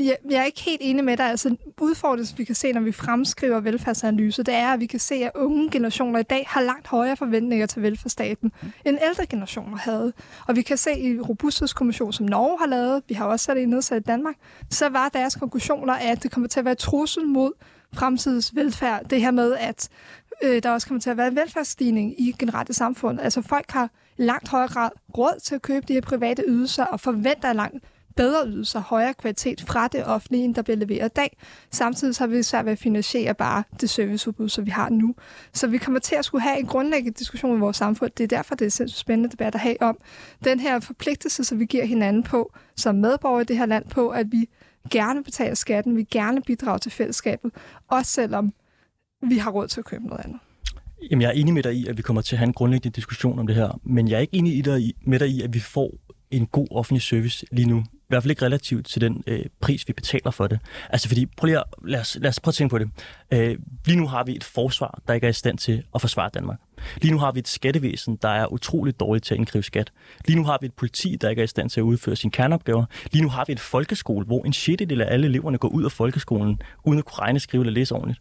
Jeg, jeg er ikke helt enig med dig. Altså, udfordringen, vi kan se, når vi fremskriver velfærdsanalyser, det er, at vi kan se, at unge generationer i dag har langt højere forventninger til velfærdsstaten, end ældre generationer havde. Og vi kan se i Robusthedskommission, som Norge har lavet, vi har også sat det nedsat i Danmark, så var deres konklusioner, at det kommer til at være trussel mod fremtidens velfærd. Det her med, at øh, der også kommer til at være en velfærdsstigning i generelt samfund. Altså folk har langt højere grad råd til at købe de her private ydelser og forventer langt bedre ydelser, højere kvalitet fra det offentlige, end der bliver leveret i dag. Samtidig så har vi svært ved at finansiere bare det serviceudbud, som vi har nu. Så vi kommer til at skulle have en grundlæggende diskussion i vores samfund. Det er derfor, det er sindssygt spændende debat at have om den her forpligtelse, som vi giver hinanden på, som medborgere i det her land på, at vi gerne betaler skatten, vi gerne bidrager til fællesskabet, også selvom vi har råd til at købe noget andet. Jamen, jeg er enig med dig i, at vi kommer til at have en grundlæggende diskussion om det her, men jeg er ikke enig i dig, med dig i, at vi får en god offentlig service lige nu hvert fald ikke relativt til den øh, pris, vi betaler for det. Altså fordi, prøv lige at, lad, os, lad os prøve at tænke på det. Øh, lige nu har vi et forsvar, der ikke er i stand til at forsvare Danmark. Lige nu har vi et skattevæsen, der er utroligt dårligt til at indkrive skat. Lige nu har vi et politi, der ikke er i stand til at udføre sine kerneopgaver. Lige nu har vi et folkeskole, hvor en sjettedel af alle eleverne går ud af folkeskolen, uden at kunne regne, skrive eller læse ordentligt.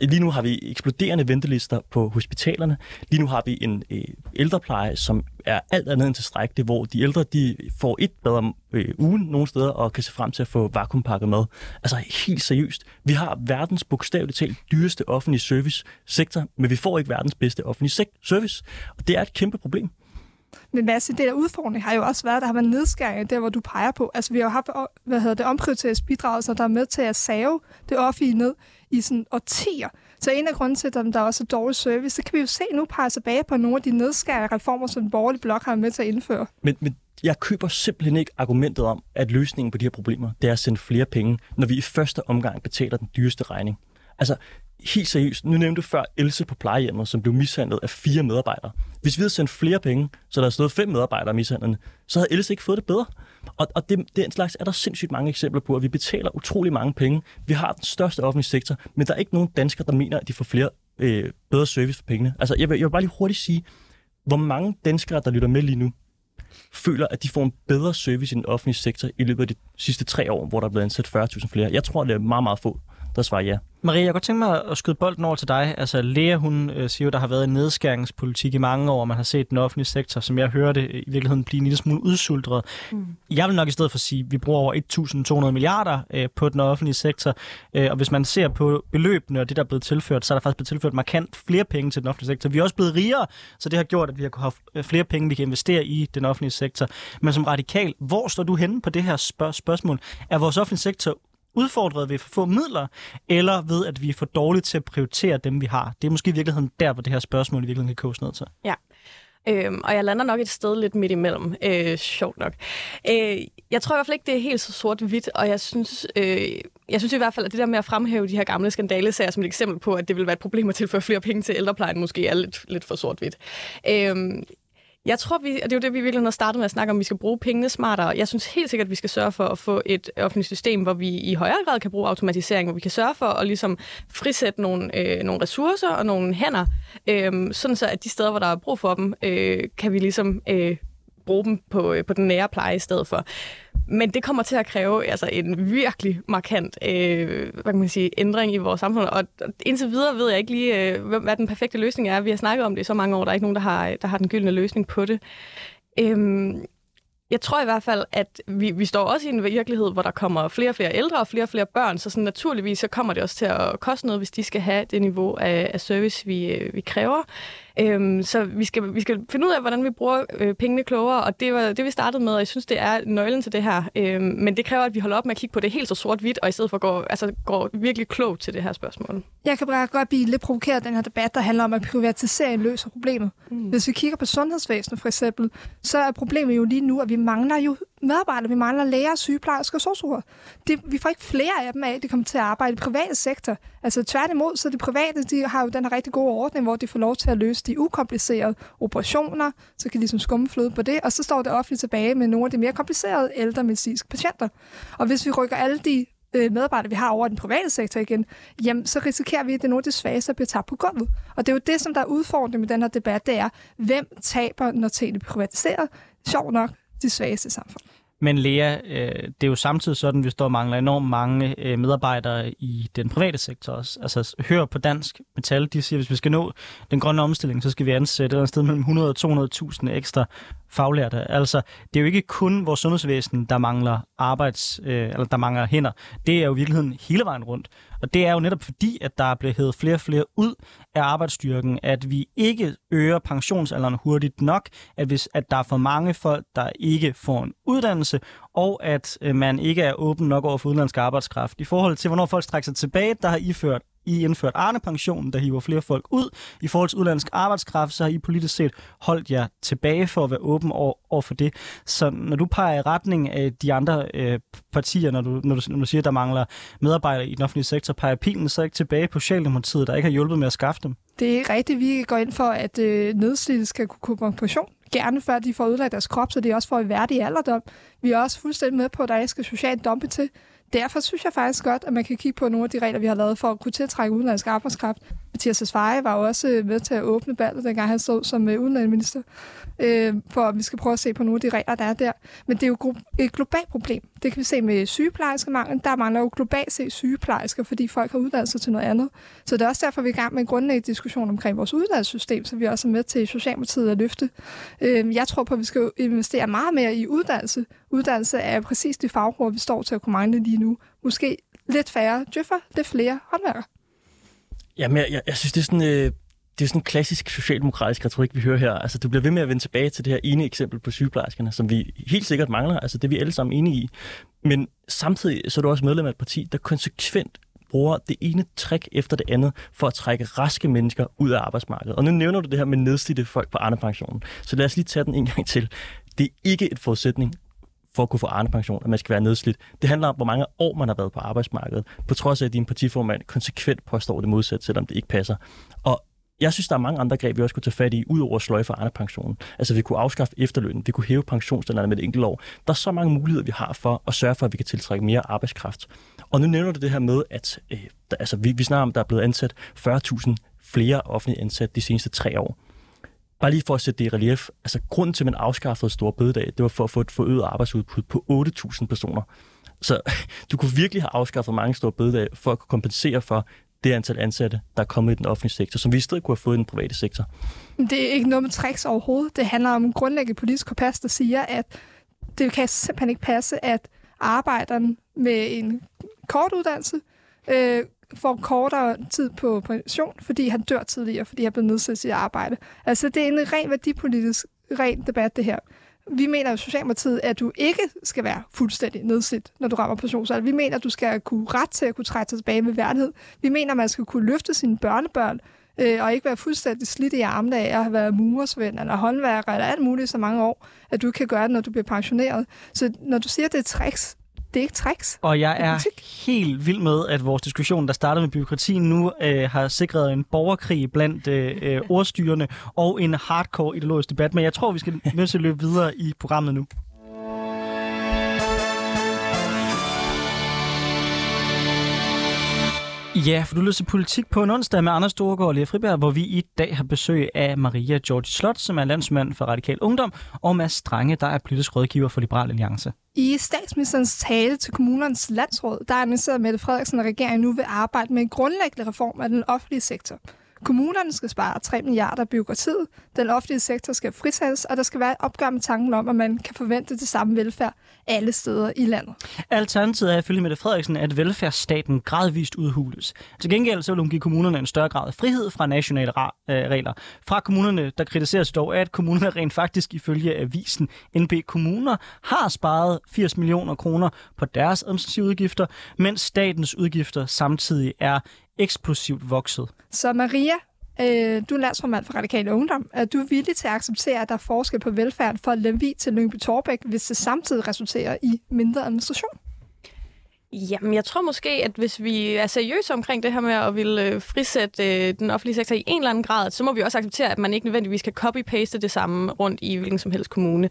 Lige nu har vi eksploderende ventelister på hospitalerne. Lige nu har vi en øh, ældrepleje, som er alt andet end tilstrækkeligt, hvor de ældre de får et bedre øh, ugen nogle steder og kan se frem til at få vakuumpakket mad. Altså helt seriøst. Vi har verdens bogstaveligt talt dyreste offentlige service sektor, men vi får ikke verdens bedste offentlige service. Og det er et kæmpe problem. Men masse det der udfordring har jo også været, der har været nedskæringer der, hvor du peger på. Altså, vi har jo haft, hvad hedder det, omprioriteringsbidrag, så der er med til at save det offentlige ned i sådan årtier. Så en af grunden til, at der også er dårlig service, så kan vi jo se nu pege tilbage på nogle af de nedskærende reformer, som den borgerlige blok har med til at indføre. Men, men jeg køber simpelthen ikke argumentet om, at løsningen på de her problemer, det er at sende flere penge, når vi i første omgang betaler den dyreste regning. Altså, helt seriøst, nu nævnte du før Else på plejehjemmet, som blev mishandlet af fire medarbejdere. Hvis vi havde sendt flere penge, så der havde stået fem medarbejdere mishandlende, så havde Else ikke fået det bedre. Og, og det, den slags er der sindssygt mange eksempler på, at vi betaler utrolig mange penge. Vi har den største offentlige sektor, men der er ikke nogen danskere, der mener, at de får flere øh, bedre service for pengene. Altså, jeg vil, jeg vil bare lige hurtigt sige, hvor mange danskere, der lytter med lige nu, føler, at de får en bedre service i den offentlige sektor i løbet af de sidste tre år, hvor der er blevet ansat 40.000 flere. Jeg tror, det er meget, meget få, der svarer ja. Maria, jeg godt tænke mig at skyde bolden over til dig. Altså, Lea, hun øh, siger jo, der har været en nedskæringspolitik i mange år, man har set den offentlige sektor, som jeg hørte, i virkeligheden blive en lille smule udsultret. Mm. Jeg vil nok i stedet for sige, at vi bruger over 1.200 milliarder øh, på den offentlige sektor, øh, og hvis man ser på beløbene og det, der er blevet tilført, så er der faktisk blevet tilført markant flere penge til den offentlige sektor. Vi er også blevet rigere, så det har gjort, at vi har kunnet have flere penge, vi kan investere i den offentlige sektor. Men som radikal, hvor står du henne på det her spørg- spørgsmål? Er vores offentlige sektor udfordret ved for få midler, eller ved, at vi er for dårlige til at prioritere dem, vi har? Det er måske i virkeligheden der, hvor det her spørgsmål i virkeligheden kan koges ned til. Ja, Øhm, og jeg lander nok et sted lidt midt imellem, øh, sjovt nok. Øh, jeg tror i hvert fald ikke, det er helt så sort-hvidt, og jeg synes, øh, jeg synes i hvert fald, at det der med at fremhæve de her gamle skandalesager som et eksempel på, at det vil være et problem at tilføre flere penge til ældreplejen, måske er lidt, lidt for sort-hvidt. Øh, jeg tror, vi, og det er jo det, vi virkelig har startet med at snakke om, at vi skal bruge pengene smartere. Jeg synes helt sikkert, at vi skal sørge for at få et offentligt system, hvor vi i højere grad kan bruge automatisering, hvor vi kan sørge for at ligesom frisætte nogle, øh, nogle ressourcer og nogle hænder, øh, sådan så at de steder, hvor der er brug for dem, øh, kan vi ligesom øh, bruge dem på, øh, på den nære pleje i stedet for. Men det kommer til at kræve altså, en virkelig markant øh, hvad kan man sige, ændring i vores samfund. Og indtil videre ved jeg ikke lige, øh, hvad den perfekte løsning er. Vi har snakket om det i så mange år, der er ikke nogen, der har, der har den gyldne løsning på det. Øhm, jeg tror i hvert fald, at vi, vi står også i en virkelighed, hvor der kommer flere og flere ældre og flere og flere børn, så sådan naturligvis så kommer det også til at koste noget, hvis de skal have det niveau af, af service, vi, øh, vi kræver. Øhm, så vi skal, vi skal finde ud af, hvordan vi bruger øh, pengene klogere, og det var det, vi startede med, og jeg synes, det er nøglen til det her. Øhm, men det kræver, at vi holder op med at kigge på det helt så sort-hvidt, og i stedet for går, altså, går virkelig klogt til det her spørgsmål. Jeg kan bare godt blive lidt provokeret af den her debat, der handler om, at privatisering løser problemet. Mm. Hvis vi kigger på sundhedsvæsenet for eksempel, så er problemet jo lige nu, at vi mangler jo medarbejdere. Vi mangler læger, sygeplejersker og sosuer. Det, vi får ikke flere af dem af, de kommer til at arbejde i private sektor. Altså tværtimod, så det private, de har jo den her rigtig gode ordning, hvor de får lov til at løse de ukomplicerede operationer, så kan de ligesom skumme fløde på det, og så står det offentligt tilbage med nogle af de mere komplicerede ældre medicinske patienter. Og hvis vi rykker alle de øh, medarbejdere, vi har over den private sektor igen, jamen, så risikerer vi, at det er nogle af de svageste, der bliver tabt på gulvet. Og det er jo det, som der er udfordringen med den her debat, det er, hvem taber, når tingene bliver privatiseret? Sjov nok, de svageste samfund. Men Lea, øh, det er jo samtidig sådan, at vi står og mangler enormt mange øh, medarbejdere i den private sektor også. Altså, hør på dansk metal, de siger, at hvis vi skal nå den grønne omstilling, så skal vi ansætte et sted mellem 100 og 200.000 ekstra faglærte. Altså, det er jo ikke kun vores sundhedsvæsen, der mangler arbejds, øh, eller der mangler hænder. Det er jo i virkeligheden hele vejen rundt. Og det er jo netop fordi, at der er blevet hævet flere og flere ud af arbejdsstyrken, at vi ikke øger pensionsalderen hurtigt nok, at, hvis, at der er for mange folk, der ikke får en uddannelse, og at øh, man ikke er åben nok over for udenlandsk arbejdskraft. I forhold til, hvornår folk strækker sig tilbage, der har I ført i indført Arne-pensionen, der hiver flere folk ud. I forhold til udlandsk arbejdskraft, så har I politisk set holdt jer tilbage for at være åben over, over for det. Så når du peger i retning af de andre øh, partier, når du, når, du, når du siger, at der mangler medarbejdere i den offentlige sektor, peger pilen så ikke tilbage på Socialdemokratiet, der ikke har hjulpet med at skaffe dem? Det er rigtigt. Vi går ind for, at øh, nedslidte skal kunne komme på pension gerne før de får ødelagt deres krop, så de også får en værdig alderdom. Vi er også fuldstændig med på, at der ikke skal socialt dumpe til. Derfor synes jeg faktisk godt, at man kan kigge på nogle af de regler, vi har lavet for at kunne tiltrække udenlandsk arbejdskraft. Mathias Tesfaye var også øh, med til at åbne ballet, dengang han stod som øh, udenlandsminister, øh, for at vi skal prøve at se på nogle af de regler, der er der. Men det er jo et globalt problem. Det kan vi se med sygeplejerskemangel. Der mangler jo globalt set sygeplejersker, fordi folk har uddannet sig til noget andet. Så det er også derfor, vi er i gang med en grundlæggende diskussion omkring vores uddannelsessystem, så vi også er med til Socialdemokratiet at løfte. Øh, jeg tror på, at vi skal investere meget mere i uddannelse. Uddannelse er præcis de faggrupper, vi står til at kunne mangle lige nu. Måske lidt færre djøffer, lidt flere håndværkere. Jamen, jeg, jeg, jeg synes, det er sådan... Øh det er sådan en klassisk socialdemokratisk retorik, vi hører her. Altså, du bliver ved med at vende tilbage til det her ene eksempel på sygeplejerskerne, som vi helt sikkert mangler. Altså, det er vi alle sammen enige i. Men samtidig så er du også medlem af et parti, der konsekvent bruger det ene trick efter det andet for at trække raske mennesker ud af arbejdsmarkedet. Og nu nævner du det her med nedslidte folk på Arne-pensionen. Så lad os lige tage den en gang til. Det er ikke et forudsætning for at kunne få Arne-pension, at man skal være nedslidt. Det handler om, hvor mange år man har været på arbejdsmarkedet, på trods af, at din partiformand konsekvent påstår det modsatte, selvom det ikke passer. Og jeg synes, der er mange andre greb, vi også kunne tage fat i, ud over sløje for andre pensionen. Altså, vi kunne afskaffe efterlønnen, vi kunne hæve pensionsstandarderne med et enkelt år. Der er så mange muligheder, vi har for at sørge for, at vi kan tiltrække mere arbejdskraft. Og nu nævner du det her med, at øh, der, altså, vi, vi snakker om, at der er blevet ansat 40.000 flere offentlige ansat de seneste tre år. Bare lige for at sætte det i relief. Altså, grunden til, at man afskaffede store bødedag, det var for at få et forøget arbejdsudbud på 8.000 personer. Så du kunne virkelig have afskaffet mange store bødedage for at kunne kompensere for det antal ansatte, der er kommet i den offentlige sektor, som vi i stedet kunne have fået i den private sektor. Det er ikke noget med tricks overhovedet. Det handler om grundlæggende politisk kompas, der siger, at det kan simpelthen ikke passe, at arbejderen med en kort uddannelse øh, får kortere tid på pension, fordi han dør tidligere, fordi han er blevet nedsat i arbejde. Altså, det er en ren værdipolitisk ren debat, det her vi mener i Socialdemokratiet, at du ikke skal være fuldstændig nedslidt, når du rammer pensionsalder. Vi mener, at du skal kunne ret til at kunne trække sig tilbage med værdighed. Vi mener, at man skal kunne løfte sine børnebørn, øh, og ikke være fuldstændig slidt i armene af at have været murersvend eller håndværker eller alt muligt så mange år, at du kan gøre det, når du bliver pensioneret. Så når du siger, at det er tricks, det er ikke tricks. Og jeg er helt vild med, at vores diskussion, der startede med byråkrati, nu øh, har sikret en borgerkrig blandt øh, øh ordstyrene og en hardcore ideologisk debat. Men jeg tror, vi skal nødt til at løbe videre i programmet nu. Ja, for du lytter til politik på en onsdag med Anders Storgård og Lea Friberg, hvor vi i dag har besøg af Maria George Slot, som er landsmand for Radikal Ungdom, og Mads Strange, der er politisk rådgiver for Liberal Alliance. I statsministerens tale til kommunernes landsråd, der er Mette Frederiksen og regeringen nu vil arbejde med en grundlæggende reform af den offentlige sektor. Kommunerne skal spare 3 milliarder byråkratiet, den offentlige sektor skal frisættes, og der skal være et opgør med tanken om, at man kan forvente det samme velfærd alle steder i landet. Alternativet er ifølge Mette Frederiksen, at velfærdsstaten gradvist udhules. Til gengæld så vil hun give kommunerne en større grad af frihed fra nationale øh, regler. Fra kommunerne, der kritiseres dog, at kommunerne rent faktisk ifølge avisen NB Kommuner har sparet 80 millioner kroner på deres administrative udgifter, mens statens udgifter samtidig er eksplosivt vokset. Så Maria, øh, du er landsformand for Radikale Ungdom. Er du villig til at acceptere, at der er forskel på velfærd for Lemvi til Lyngby Torbæk, hvis det samtidig resulterer i mindre administration? Jamen, jeg tror måske, at hvis vi er seriøse omkring det her med at ville øh, frisætte øh, den offentlige sektor i en eller anden grad, så må vi også acceptere, at man ikke nødvendigvis kan copy-paste det samme rundt i hvilken som helst kommune.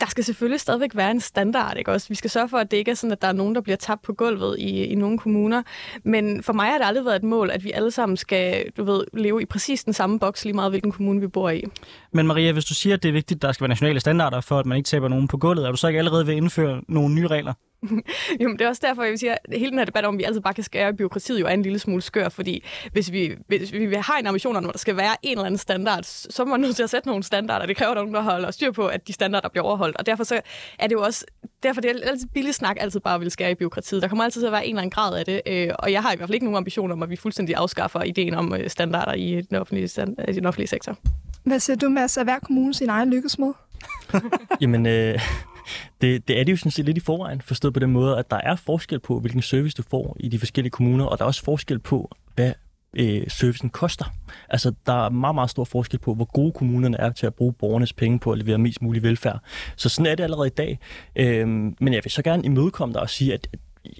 Der skal selvfølgelig stadigvæk være en standard, ikke også? Vi skal sørge for, at det ikke er sådan, at der er nogen, der bliver tabt på gulvet i, i nogle kommuner. Men for mig har det aldrig været et mål, at vi alle sammen skal, du ved, leve i præcis den samme boks, lige meget hvilken kommune vi bor i. Men Maria, hvis du siger, at det er vigtigt, at der skal være nationale standarder for, at man ikke taber nogen på gulvet, er du så ikke allerede ved at indføre nogle nye regler? jo, men det er også derfor, jeg vil sige, at hele den her debat om, at vi altid bare kan skære byråkratiet, jo er en lille smule skør, fordi hvis vi, hvis vi har en ambition om, at der skal være en eller anden standard, så er man nødt til at sætte nogle standarder. Det kræver, at nogen, der holder styr på, at de standarder bliver overholdt. Og derfor så er det jo også, derfor det er altid billig snak altid bare vil skære i byråkratiet. Der kommer altid til at være en eller anden grad af det, øh, og jeg har i hvert fald ikke nogen ambition om, at vi fuldstændig afskaffer ideen om øh, standarder i den offentlige, i den offentlige sektor. Hvad siger du, Mads? Er hver kommune sin egen lykkesmed? Jamen, øh, det, det er det jo sådan set lidt i forvejen, forstået på den måde, at der er forskel på, hvilken service du får i de forskellige kommuner, og der er også forskel på, hvad øh, servicen koster. Altså, der er meget, meget stor forskel på, hvor gode kommunerne er til at bruge borgernes penge på at levere mest mulig velfærd. Så sådan er det allerede i dag. Øh, men jeg vil så gerne imødekomme dig og sige, at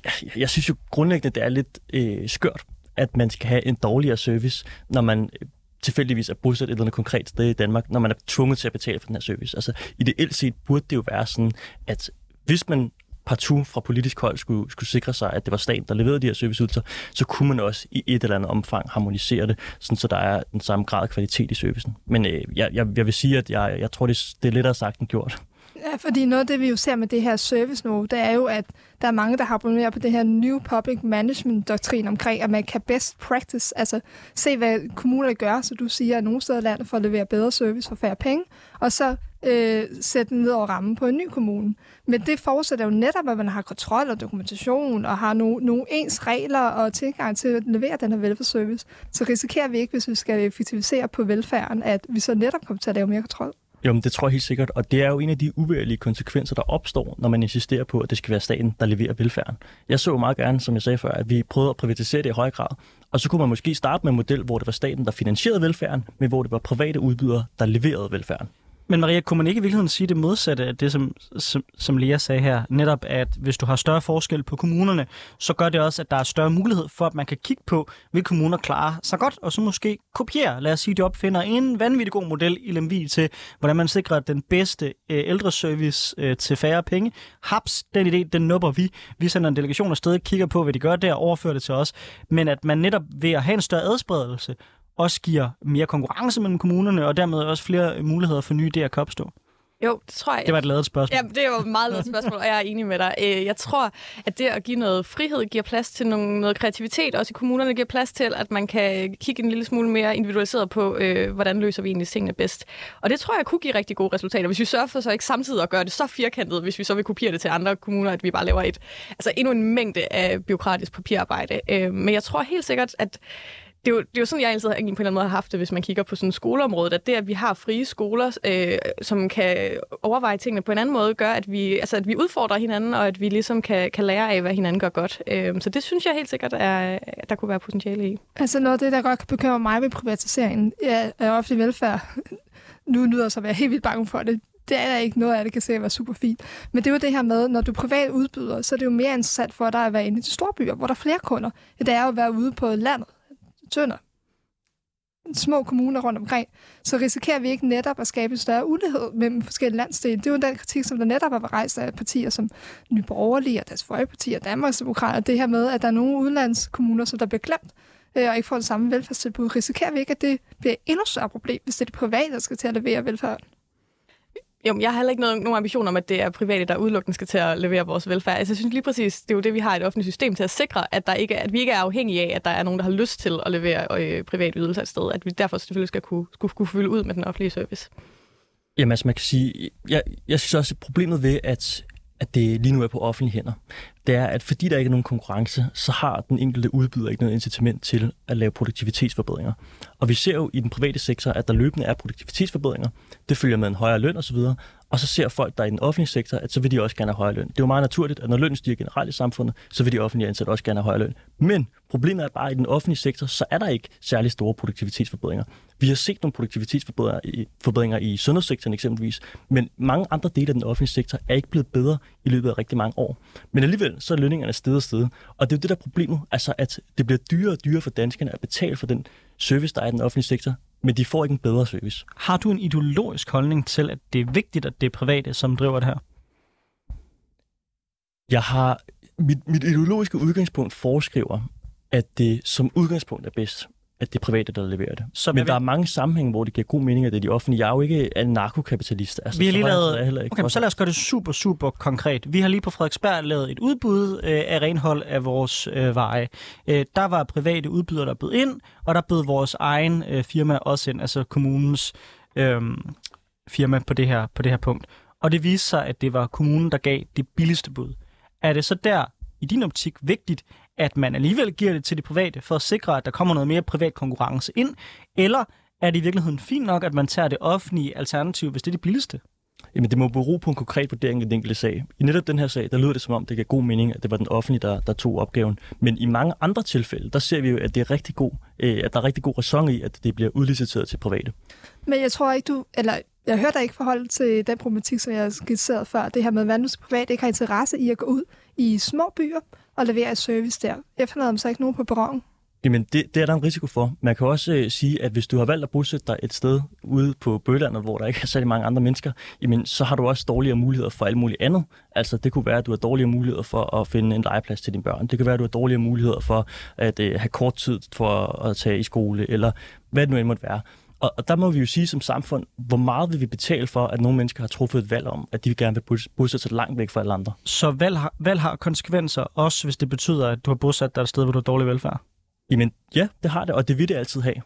jeg, jeg synes jo grundlæggende, det er lidt øh, skørt, at man skal have en dårligere service, når man øh, tilfældigvis er bosat et eller andet konkret sted i Danmark, når man er tvunget til at betale for den her service. Altså ideelt set burde det jo være sådan, at hvis man partout fra politisk hold skulle, skulle sikre sig, at det var staten, der leverede de her serviceydelser, så kunne man også i et eller andet omfang harmonisere det, sådan, så der er den samme grad af kvalitet i servicen. Men øh, jeg, jeg, jeg vil sige, at jeg, jeg tror, det, det er lettere sagt end gjort. Ja, fordi noget af det, vi jo ser med det her service nu, det er jo, at der er mange, der har abonnerer på det her New Public Management-doktrin omkring, at man kan best practice, altså se, hvad kommunerne gør, så du siger, at nogle steder i landet for at levere bedre service for færre penge, og så øh, sætte ned over rammen på en ny kommune. Men det forudsætter jo netop, at man har kontrol og dokumentation, og har nogle, nogle ens regler og tilgang til at levere den her velfærdsservice. Så risikerer vi ikke, hvis vi skal effektivisere på velfærden, at vi så netop kommer til at lave mere kontrol. Jo, men det tror jeg helt sikkert, og det er jo en af de uværlige konsekvenser, der opstår, når man insisterer på, at det skal være staten, der leverer velfærden. Jeg så meget gerne, som jeg sagde før, at vi prøvede at privatisere det i høj grad, og så kunne man måske starte med en model, hvor det var staten, der finansierede velfærden, men hvor det var private udbydere, der leverede velfærden. Men Maria, kunne man ikke i virkeligheden sige det modsatte af det, som, som, som Lea sagde her? Netop, at hvis du har større forskel på kommunerne, så gør det også, at der er større mulighed for, at man kan kigge på, hvilke kommuner klarer sig godt, og så måske kopiere. Lad os sige, at de opfinder en vanvittig god model i Lemvig til, hvordan man sikrer den bedste øh, ældreservice øh, til færre penge. Haps, den idé, den nupper vi. Vi sender en delegation afsted, kigger på, hvad de gør der, og overfører det til os. Men at man netop ved at have en større adspredelse, også giver mere konkurrence mellem kommunerne, og dermed også flere muligheder for nye idéer kan opstå? Jo, det tror jeg. Det var et lavet spørgsmål. Ja, det var et meget lavet spørgsmål, og jeg er enig med dig. Øh, jeg tror, at det at give noget frihed giver plads til nogle, noget kreativitet, også i kommunerne giver plads til, at man kan kigge en lille smule mere individualiseret på, øh, hvordan løser vi egentlig tingene bedst. Og det tror jeg kunne give rigtig gode resultater, hvis vi sørger for så ikke samtidig at gøre det så firkantet, hvis vi så vil kopiere det til andre kommuner, at vi bare laver et, altså endnu en mængde af byråkratisk papirarbejde. Øh, men jeg tror helt sikkert, at det er, jo, det er jo sådan, jeg altid på en eller anden måde har haft det, hvis man kigger på sådan skoleområdet, at det, at vi har frie skoler, øh, som kan overveje tingene på en anden måde, gør, at vi, altså, at vi udfordrer hinanden, og at vi ligesom kan, kan lære af, hvad hinanden gør godt. Øh, så det synes jeg helt sikkert, er, der kunne være potentiale i. Altså noget af det, der godt kan bekymre mig ved privatiseringen ja, er ofte velfærd, nu lyder så at være helt vildt bange for det, det er ikke noget af det, kan se at være super fint. Men det er jo det her med, når du privat udbyder, så er det jo mere interessant for dig at være inde i de store byer, hvor der er flere kunder. Det er jo at være ude på landet tønder, små kommuner rundt omkring, så risikerer vi ikke netop at skabe en større ulighed mellem forskellige landsdele. Det er jo den kritik, som der netop har rejst af partier som Nye Borgerlige og Dansk Folkeparti og Danmarksdemokrater. Det her med, at der er nogle udlandskommuner, som der bliver glemt øh, og ikke får det samme velfærdstilbud. Risikerer vi ikke, at det bliver et endnu større problem, hvis det er det private, der skal til at levere velfærd? Jo, jeg har heller ikke noget, nogen ambition om, at det er private, der udelukkende skal til at levere vores velfærd. Altså, jeg synes lige præcis, det er jo det, vi har et offentligt system til at sikre, at, der ikke at vi ikke er afhængige af, at der er nogen, der har lyst til at levere øh, privat ydelse et sted. At vi derfor selvfølgelig skal kunne, skulle, kunne fylde ud med den offentlige service. Jamen, altså man kan sige, jeg, jeg synes også, at problemet ved, at, at det lige nu er på offentlige hænder, det er, at fordi der ikke er nogen konkurrence, så har den enkelte udbyder ikke noget incitament til at lave produktivitetsforbedringer. Og vi ser jo i den private sektor, at der løbende er produktivitetsforbedringer. Det følger med en højere løn osv., og så ser folk, der er i den offentlige sektor, at så vil de også gerne have højere løn. Det er jo meget naturligt, at når lønnen stiger generelt i samfundet, så vil de offentlige ansatte også gerne have højere løn. Men problemet er bare, at i den offentlige sektor, så er der ikke særlig store produktivitetsforbedringer. Vi har set nogle produktivitetsforbedringer i, forbedringer i sundhedssektoren eksempelvis, men mange andre dele af den offentlige sektor er ikke blevet bedre i løbet af rigtig mange år. Men alligevel så er lønningerne sted og sted. Og det er jo det der problemet, altså at det bliver dyrere og dyrere for danskerne at betale for den service, der er i den offentlige sektor, men de får ikke en bedre service. Har du en ideologisk holdning til, at det er vigtigt, at det er private, som driver det her? Jeg har... Mit, mit ideologiske udgangspunkt foreskriver, at det som udgangspunkt er bedst, at det er private, der leverer det. Så Men der er mange sammenhænge, hvor det giver god mening, at det er de offentlige. Jeg er jo ikke en narkokapitalist. Altså, vi har lige lavet... Heller ikke okay, så lad os gøre det super, super konkret. Vi har lige på Frederiksberg lavet et udbud øh, af renhold af vores øh, veje. Øh, der var private udbydere, der bød ind, og der bød vores egen øh, firma også ind, altså kommunens øh, firma på det, her, på det her punkt. Og det viste sig, at det var kommunen, der gav det billigste bud. Er det så der, i din optik, vigtigt, at man alligevel giver det til de private, for at sikre, at der kommer noget mere privat konkurrence ind? Eller er det i virkeligheden fint nok, at man tager det offentlige alternativ, hvis det er det billigste? Jamen, det må bero på en konkret vurdering i den enkelte sag. I netop den her sag, der lyder det som om, det gav god mening, at det var den offentlige, der, der tog opgaven. Men i mange andre tilfælde, der ser vi jo, at, det er rigtig god, øh, at der er rigtig god ræson i, at det bliver udliciteret til private. Men jeg tror ikke, du... Eller jeg hørte dig ikke forhold til den problematik, som jeg skitserede skitseret før. Det her med, at privat private ikke har interesse i at gå ud i små byer og levere et service der. Efterlader dem så ikke nogen på perronen. Jamen, det, det er der en risiko for. Man kan også øh, sige, at hvis du har valgt at bosætte dig et sted ude på Bølandet, hvor der ikke er særlig mange andre mennesker, jamen, så har du også dårligere muligheder for alt muligt andet. Altså, det kunne være, at du har dårligere muligheder for at finde en legeplads til dine børn. Det kan være, at du har dårligere muligheder for at øh, have kort tid for at tage i skole, eller hvad det nu end måtte være. Og, og der må vi jo sige som samfund, hvor meget vil vi betale for, at nogle mennesker har truffet et valg om, at de gerne vil bos- bosætte sig langt væk fra alle andre. Så valg har, valg har konsekvenser, også hvis det betyder, at du har bosat dig et sted, hvor du har dårlig velfærd? Jamen, ja, det har det, og det vil det altid have.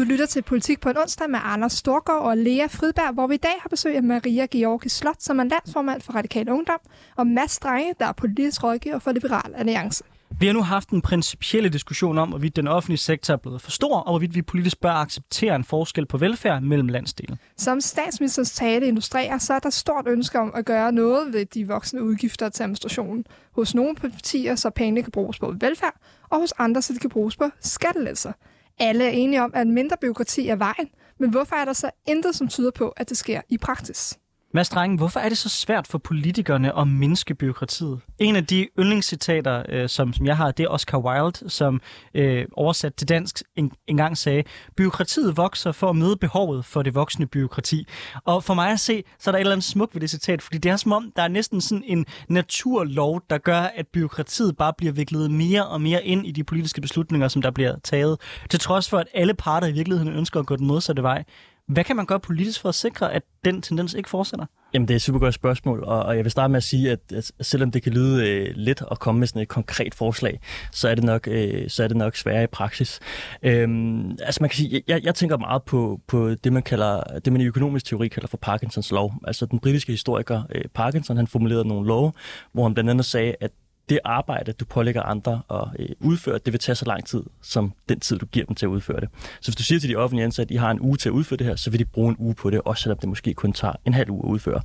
Du lytter til Politik på en onsdag med Anders Storgård og Lea Fridberg, hvor vi i dag har besøg af Maria Georgi Slot, som er landsformand for Radikal Ungdom, og Mads Strenge, der er politisk rådgiver for Liberal Alliance. Vi har nu haft en principielle diskussion om, hvorvidt den offentlige sektor er blevet for stor, og hvorvidt vi politisk bør acceptere en forskel på velfærd mellem landsdele. Som statsministerens tale illustrerer, så er der stort ønske om at gøre noget ved de voksne udgifter til administrationen. Hos nogle partier, så pengene kan bruges på velfærd, og hos andre, så de kan bruges på skattelettelser. Alle er enige om, at mindre byråkrati er vejen, men hvorfor er der så intet, som tyder på, at det sker i praksis? Mads Drengen, hvorfor er det så svært for politikerne at mindske byråkratiet? En af de yndlingscitater, øh, som, som jeg har, det er Oscar Wilde, som øh, oversat til dansk en, engang sagde, byråkratiet vokser for at møde behovet for det voksne byråkrati. Og for mig at se, så er der et eller andet smukt ved det citat, fordi det er som om, der er næsten sådan en naturlov, der gør, at byråkratiet bare bliver viklet mere og mere ind i de politiske beslutninger, som der bliver taget. Til trods for, at alle parter i virkeligheden ønsker at gå den modsatte vej. Hvad kan man gøre politisk for at sikre, at den tendens ikke fortsætter? Jamen, det er et super godt spørgsmål, og, og jeg vil starte med at sige, at, at selvom det kan lyde øh, let at komme med sådan et konkret forslag, så er det nok, øh, så er det nok sværere i praksis. Øhm, altså man kan sige, jeg, jeg tænker meget på, på det, man kalder, det man i økonomisk teori kalder for Parkinsons lov. Altså den britiske historiker øh, Parkinson, han formulerede nogle love, hvor han blandt andet sagde, at det arbejde, du pålægger andre at øh, udføre, det vil tage så lang tid, som den tid, du giver dem til at udføre det. Så hvis du siger til de offentlige ansatte, at I har en uge til at udføre det her, så vil de bruge en uge på det, også selvom det måske kun tager en halv uge at udføre.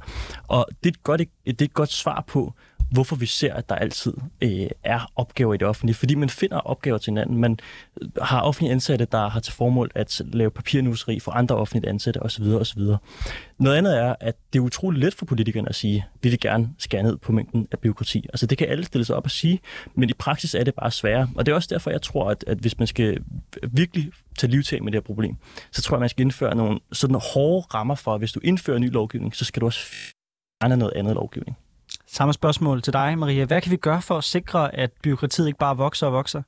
Og det er et godt, det er et godt svar på, hvorfor vi ser, at der altid øh, er opgaver i det offentlige. Fordi man finder opgaver til hinanden. Man øh, har offentlige ansatte, der har til formål at lave papirnuseri for andre offentlige ansatte osv. osv. Noget andet er, at det er utroligt let for politikerne at sige, at vi vil gerne skære ned på mængden af byråkrati. Altså det kan alle stille sig op og sige, men i praksis er det bare sværere. Og det er også derfor, jeg tror, at, at hvis man skal virkelig tage livtag med det her problem, så tror jeg, at man skal indføre nogle sådan hårde rammer for, at hvis du indfører ny lovgivning, så skal du også fjerne noget andet lovgivning. Samme spørgsmål til dig, Maria. Hvad kan vi gøre for at sikre, at byråkratiet ikke bare vokser og vokser?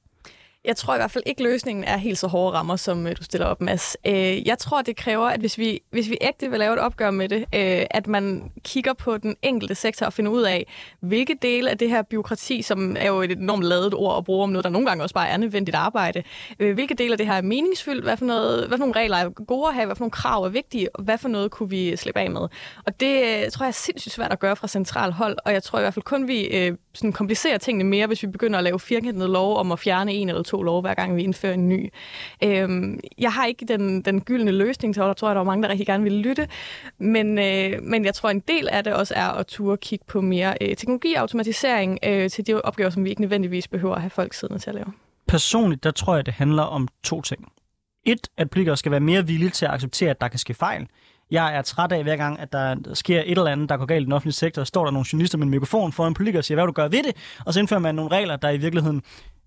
Jeg tror i hvert fald ikke, løsningen er helt så hårde rammer, som øh, du stiller op, Mads. Øh, jeg tror, det kræver, at hvis vi, hvis vi ægte vil lave et opgør med det, øh, at man kigger på den enkelte sektor og finder ud af, hvilke dele af det her byråkrati, som er jo et enormt lavet ord at bruge om noget, der nogle gange også bare er nødvendigt arbejde, øh, hvilke dele af det her er meningsfyldt, hvad for, noget, hvad for nogle regler er gode at have, hvad for nogle krav er vigtige, og hvad for noget kunne vi slippe af med. Og det øh, tror jeg er sindssygt svært at gøre fra central hold, og jeg tror i hvert fald kun, vi sådan komplicerer tingene mere, hvis vi begynder at lave firkantede lov om at fjerne en eller to lov, hver gang vi indfører en ny. Øhm, jeg har ikke den, den gyldne løsning, så der tror jeg, der er mange, der rigtig gerne vil lytte. Men, øh, men jeg tror, en del af det også er at turde kigge på mere øh, teknologi og automatisering øh, til de opgaver, som vi ikke nødvendigvis behøver at have folk siddende til at lave. Personligt, der tror jeg, det handler om to ting. Et, at politikere skal være mere villige til at acceptere, at der kan ske fejl. Jeg er træt af hver gang, at der sker et eller andet, der går galt i den offentlige sektor, står der nogle journalister med en mikrofon foran en politiker og siger, hvad du gør ved det, og så indfører man nogle regler, der i virkeligheden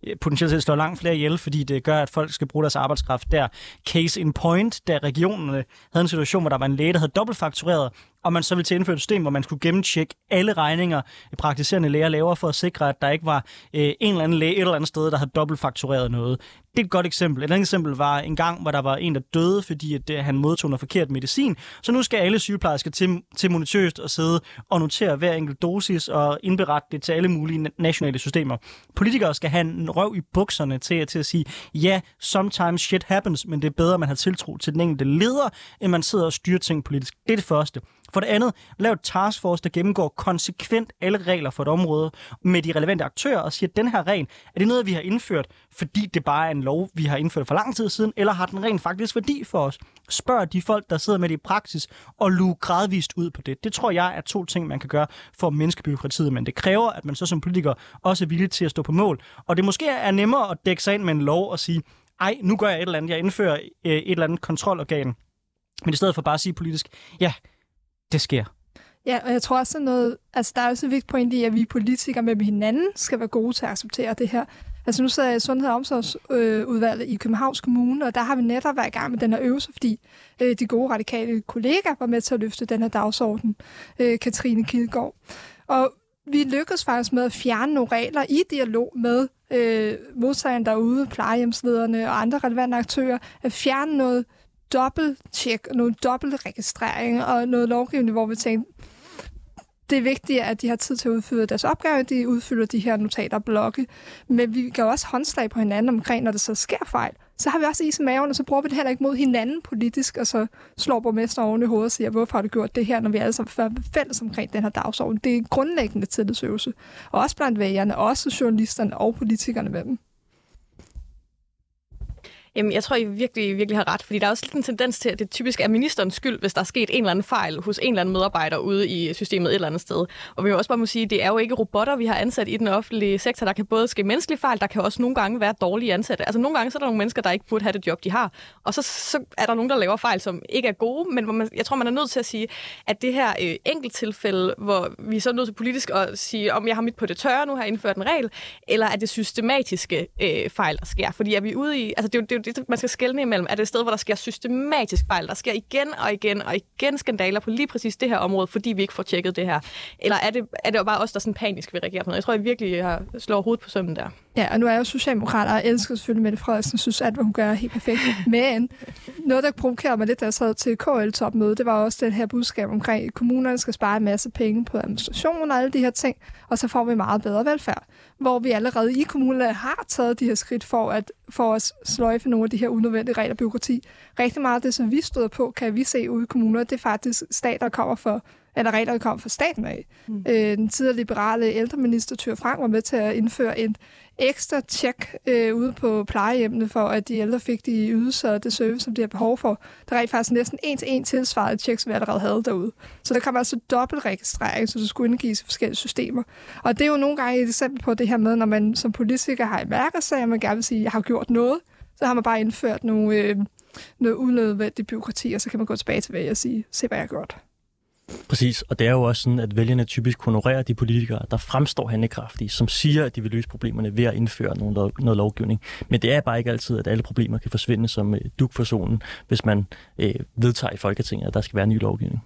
Øh, potentielt set slår langt flere ihjel, fordi det gør, at folk skal bruge deres arbejdskraft der. Case in point, da regionerne havde en situation, hvor der var en læge, der havde dobbeltfaktureret, og man så ville til at indføre et system, hvor man skulle gennemtjekke alle regninger, øh, praktiserende læger laver, for at sikre, at der ikke var øh, en eller anden læge et eller andet sted, der havde dobbeltfaktureret noget. Det er et godt eksempel. Et andet eksempel var en gang, hvor der var en, der døde, fordi at, det, han modtog noget forkert medicin. Så nu skal alle sygeplejersker til, til monitøst og sidde og notere hver enkelt dosis og indberette det til alle mulige nationale systemer. Politikere skal have en røv i bukserne til, til at sige, ja, sometimes shit happens, men det er bedre, at man har tiltro til den enkelte leder, end man sidder og styrer ting politisk. Det er det første. For det andet, lav et taskforce, der gennemgår konsekvent alle regler for et område med de relevante aktører og siger, at den her regel, er det noget, vi har indført, fordi det bare er en lov, vi har indført for lang tid siden, eller har den rent faktisk værdi for os? Spørg de folk, der sidder med det i praksis, og luge gradvist ud på det. Det tror jeg er to ting, man kan gøre for at mindske byråkratiet, men det kræver, at man så som politiker også er villig til at stå på mål. Og det måske er nemmere at dække sig ind med en lov og sige, ej, nu gør jeg et eller andet, jeg indfører øh, et eller andet kontrolorgan. Men i stedet for bare at sige politisk, ja, det sker. Ja, og jeg tror også, at noget, altså, der er også et vigtigt point i, at vi politikere med hinanden skal være gode til at acceptere det her. Altså nu sidder jeg i Sundhed- og Omsorgsudvalget øh, i Københavns Kommune, og der har vi netop været i gang med den her øvelse, fordi øh, de gode radikale kollegaer var med til at løfte den her dagsorden, øh, Katrine Kildgaard. Og vi lykkedes faktisk med at fjerne nogle regler i dialog med øh, modtagerne derude, plejehjemslederne og andre relevante aktører, at fjerne noget dobbelt-tjek, noget dobbelt-registrering og noget lovgivning, hvor vi tænkte, det er vigtigt, at de har tid til at udføre deres opgave, de udfylder de her notater og blokke. Men vi kan også håndslag på hinanden omkring, når der så sker fejl. Så har vi også is i maven, og så bruger vi det heller ikke mod hinanden politisk, og så slår borgmester oven i hovedet og siger, hvorfor har du gjort det her, når vi alle sammen er fælles omkring den her dagsorden. Det er grundlæggende tillidsøvelse. Og også blandt vælgerne, også journalisterne og politikerne med dem. Jamen, jeg tror, I virkelig, virkelig har ret, fordi der er også lidt en tendens til, at det typisk er ministerens skyld, hvis der er sket en eller anden fejl hos en eller anden medarbejder ude i systemet et eller andet sted. Og vi må også bare må sige, at det er jo ikke robotter, vi har ansat i den offentlige sektor. Der kan både ske menneskelige fejl, der kan også nogle gange være dårlige ansatte. Altså nogle gange så er der nogle mennesker, der ikke burde have det job, de har. Og så, så er der nogen, der laver fejl, som ikke er gode, men hvor man, jeg tror, man er nødt til at sige, at det her øh, enkelt tilfælde, hvor vi så er nødt til politisk at sige, om jeg har mit på det tørre, nu har indført en regel, eller er det systematiske øh, fejl, der sker. Fordi er vi ude i, altså det er det, det man skal skelne imellem, er det et sted, hvor der sker systematisk fejl, der sker igen og igen og igen skandaler på lige præcis det her område, fordi vi ikke får tjekket det her? Eller er det, er det jo bare os, der sådan panisk vil reagere på noget? Jeg tror, jeg virkelig har slår hovedet på sømmen der. Ja, og nu er jeg jo socialdemokrat, og jeg elsker selvfølgelig Mette Frederiksen, synes at hvad hun gør er helt perfekt. Men noget, der provokerede mig lidt, da jeg sad til KL-topmøde, det var også den her budskab omkring, at kommunerne skal spare en masse penge på administration og alle de her ting, og så får vi meget bedre velfærd. Hvor vi allerede i kommunerne har taget de her skridt for at, for at sløjfe nogle af de her unødvendige regler og byråkrati. Rigtig meget af det, som vi støder på, kan vi se ude i kommuner, det er faktisk stat, der kommer for eller regler, der kommer fra staten af. Mm. Øh, den tidligere liberale ældreminister Tyr Frank var med til at indføre en ekstra tjek øh, ude på plejehjemmene, for at de ældre fik de ydelser og det service, som de har behov for. Der er faktisk næsten en til en tilsvaret tjek, som vi allerede havde derude. Så der kommer altså dobbeltregistrering, så du skulle indgives i forskellige systemer. Og det er jo nogle gange et eksempel på det her med, når man som politiker har i mærkesag, og man gerne vil sige, at jeg har gjort noget, så har man bare indført nogle, øh, noget unødvendigt byråkrati, og så kan man gå tilbage til hvad og sige, se hvad jeg har gjort. Præcis, og det er jo også sådan, at vælgerne typisk honorerer de politikere, der fremstår handlekraftige, som siger, at de vil løse problemerne ved at indføre noget, noget lovgivning. Men det er bare ikke altid, at alle problemer kan forsvinde som øh, duk for solen, hvis man øh, vedtager i Folketinget, at der skal være ny lovgivning.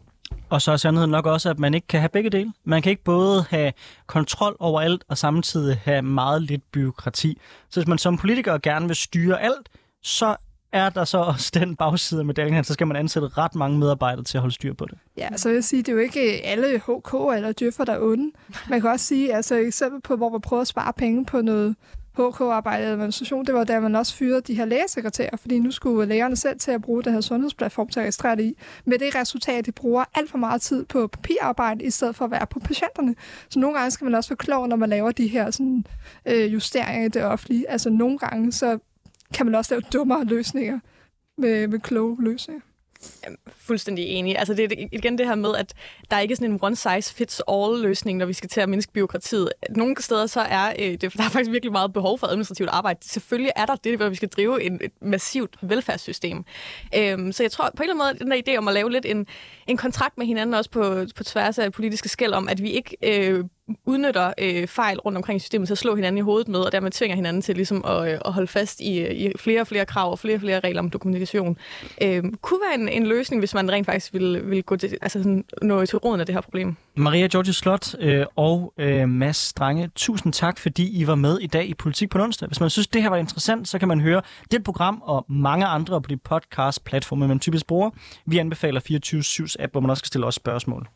Og så er sandheden nok også, at man ikke kan have begge dele. Man kan ikke både have kontrol over alt, og samtidig have meget lidt byråkrati. Så hvis man som politiker gerne vil styre alt, så er der så også den bagside af medaljen, så skal man ansætte ret mange medarbejdere til at holde styr på det. Ja, så vil jeg sige, det er jo ikke alle HK eller djøffer, der er onde. Man kan også sige, altså eksempel på, hvor man prøver at spare penge på noget HK-arbejde administration, det var da man også fyrede de her lægesekretærer, fordi nu skulle lægerne selv til at bruge det her sundhedsplatform til at registrere det i. Med det resultat, at de bruger alt for meget tid på papirarbejde, i stedet for at være på patienterne. Så nogle gange skal man også være klog, når man laver de her sådan, øh, justeringer i det offentlige. Altså nogle gange, så kan man også lave dummere løsninger med, med kloge løsninger. Jamen, fuldstændig enig. Altså det er igen det her med, at der er ikke sådan en one size fits all løsning, når vi skal til at mindske byråkratiet. Nogle steder så er øh, det, der er faktisk virkelig meget behov for administrativt arbejde. Selvfølgelig er der det, hvor vi skal drive en, et massivt velfærdssystem. Øhm, så jeg tror på en eller anden måde, den der idé om at lave lidt en, en kontrakt med hinanden også på, på tværs af politiske skæld om, at vi ikke øh, udnytter øh, fejl rundt omkring i systemet til at slå hinanden i hovedet med, og dermed tvinger hinanden til ligesom at, øh, at holde fast i, øh, i flere og flere krav og flere og flere regler om dokumentation. Øh, kunne være en, en løsning, hvis man rent faktisk ville, ville gå til, altså sådan, nå til råden af det her problem. Maria George Slot øh, og øh, Mads Strange, tusind tak, fordi I var med i dag i Politik på onsdag. Hvis man synes, det her var interessant, så kan man høre det program og mange andre på de podcast-platforme, man typisk bruger. Vi anbefaler 24-7's app, hvor man også kan stille os spørgsmål.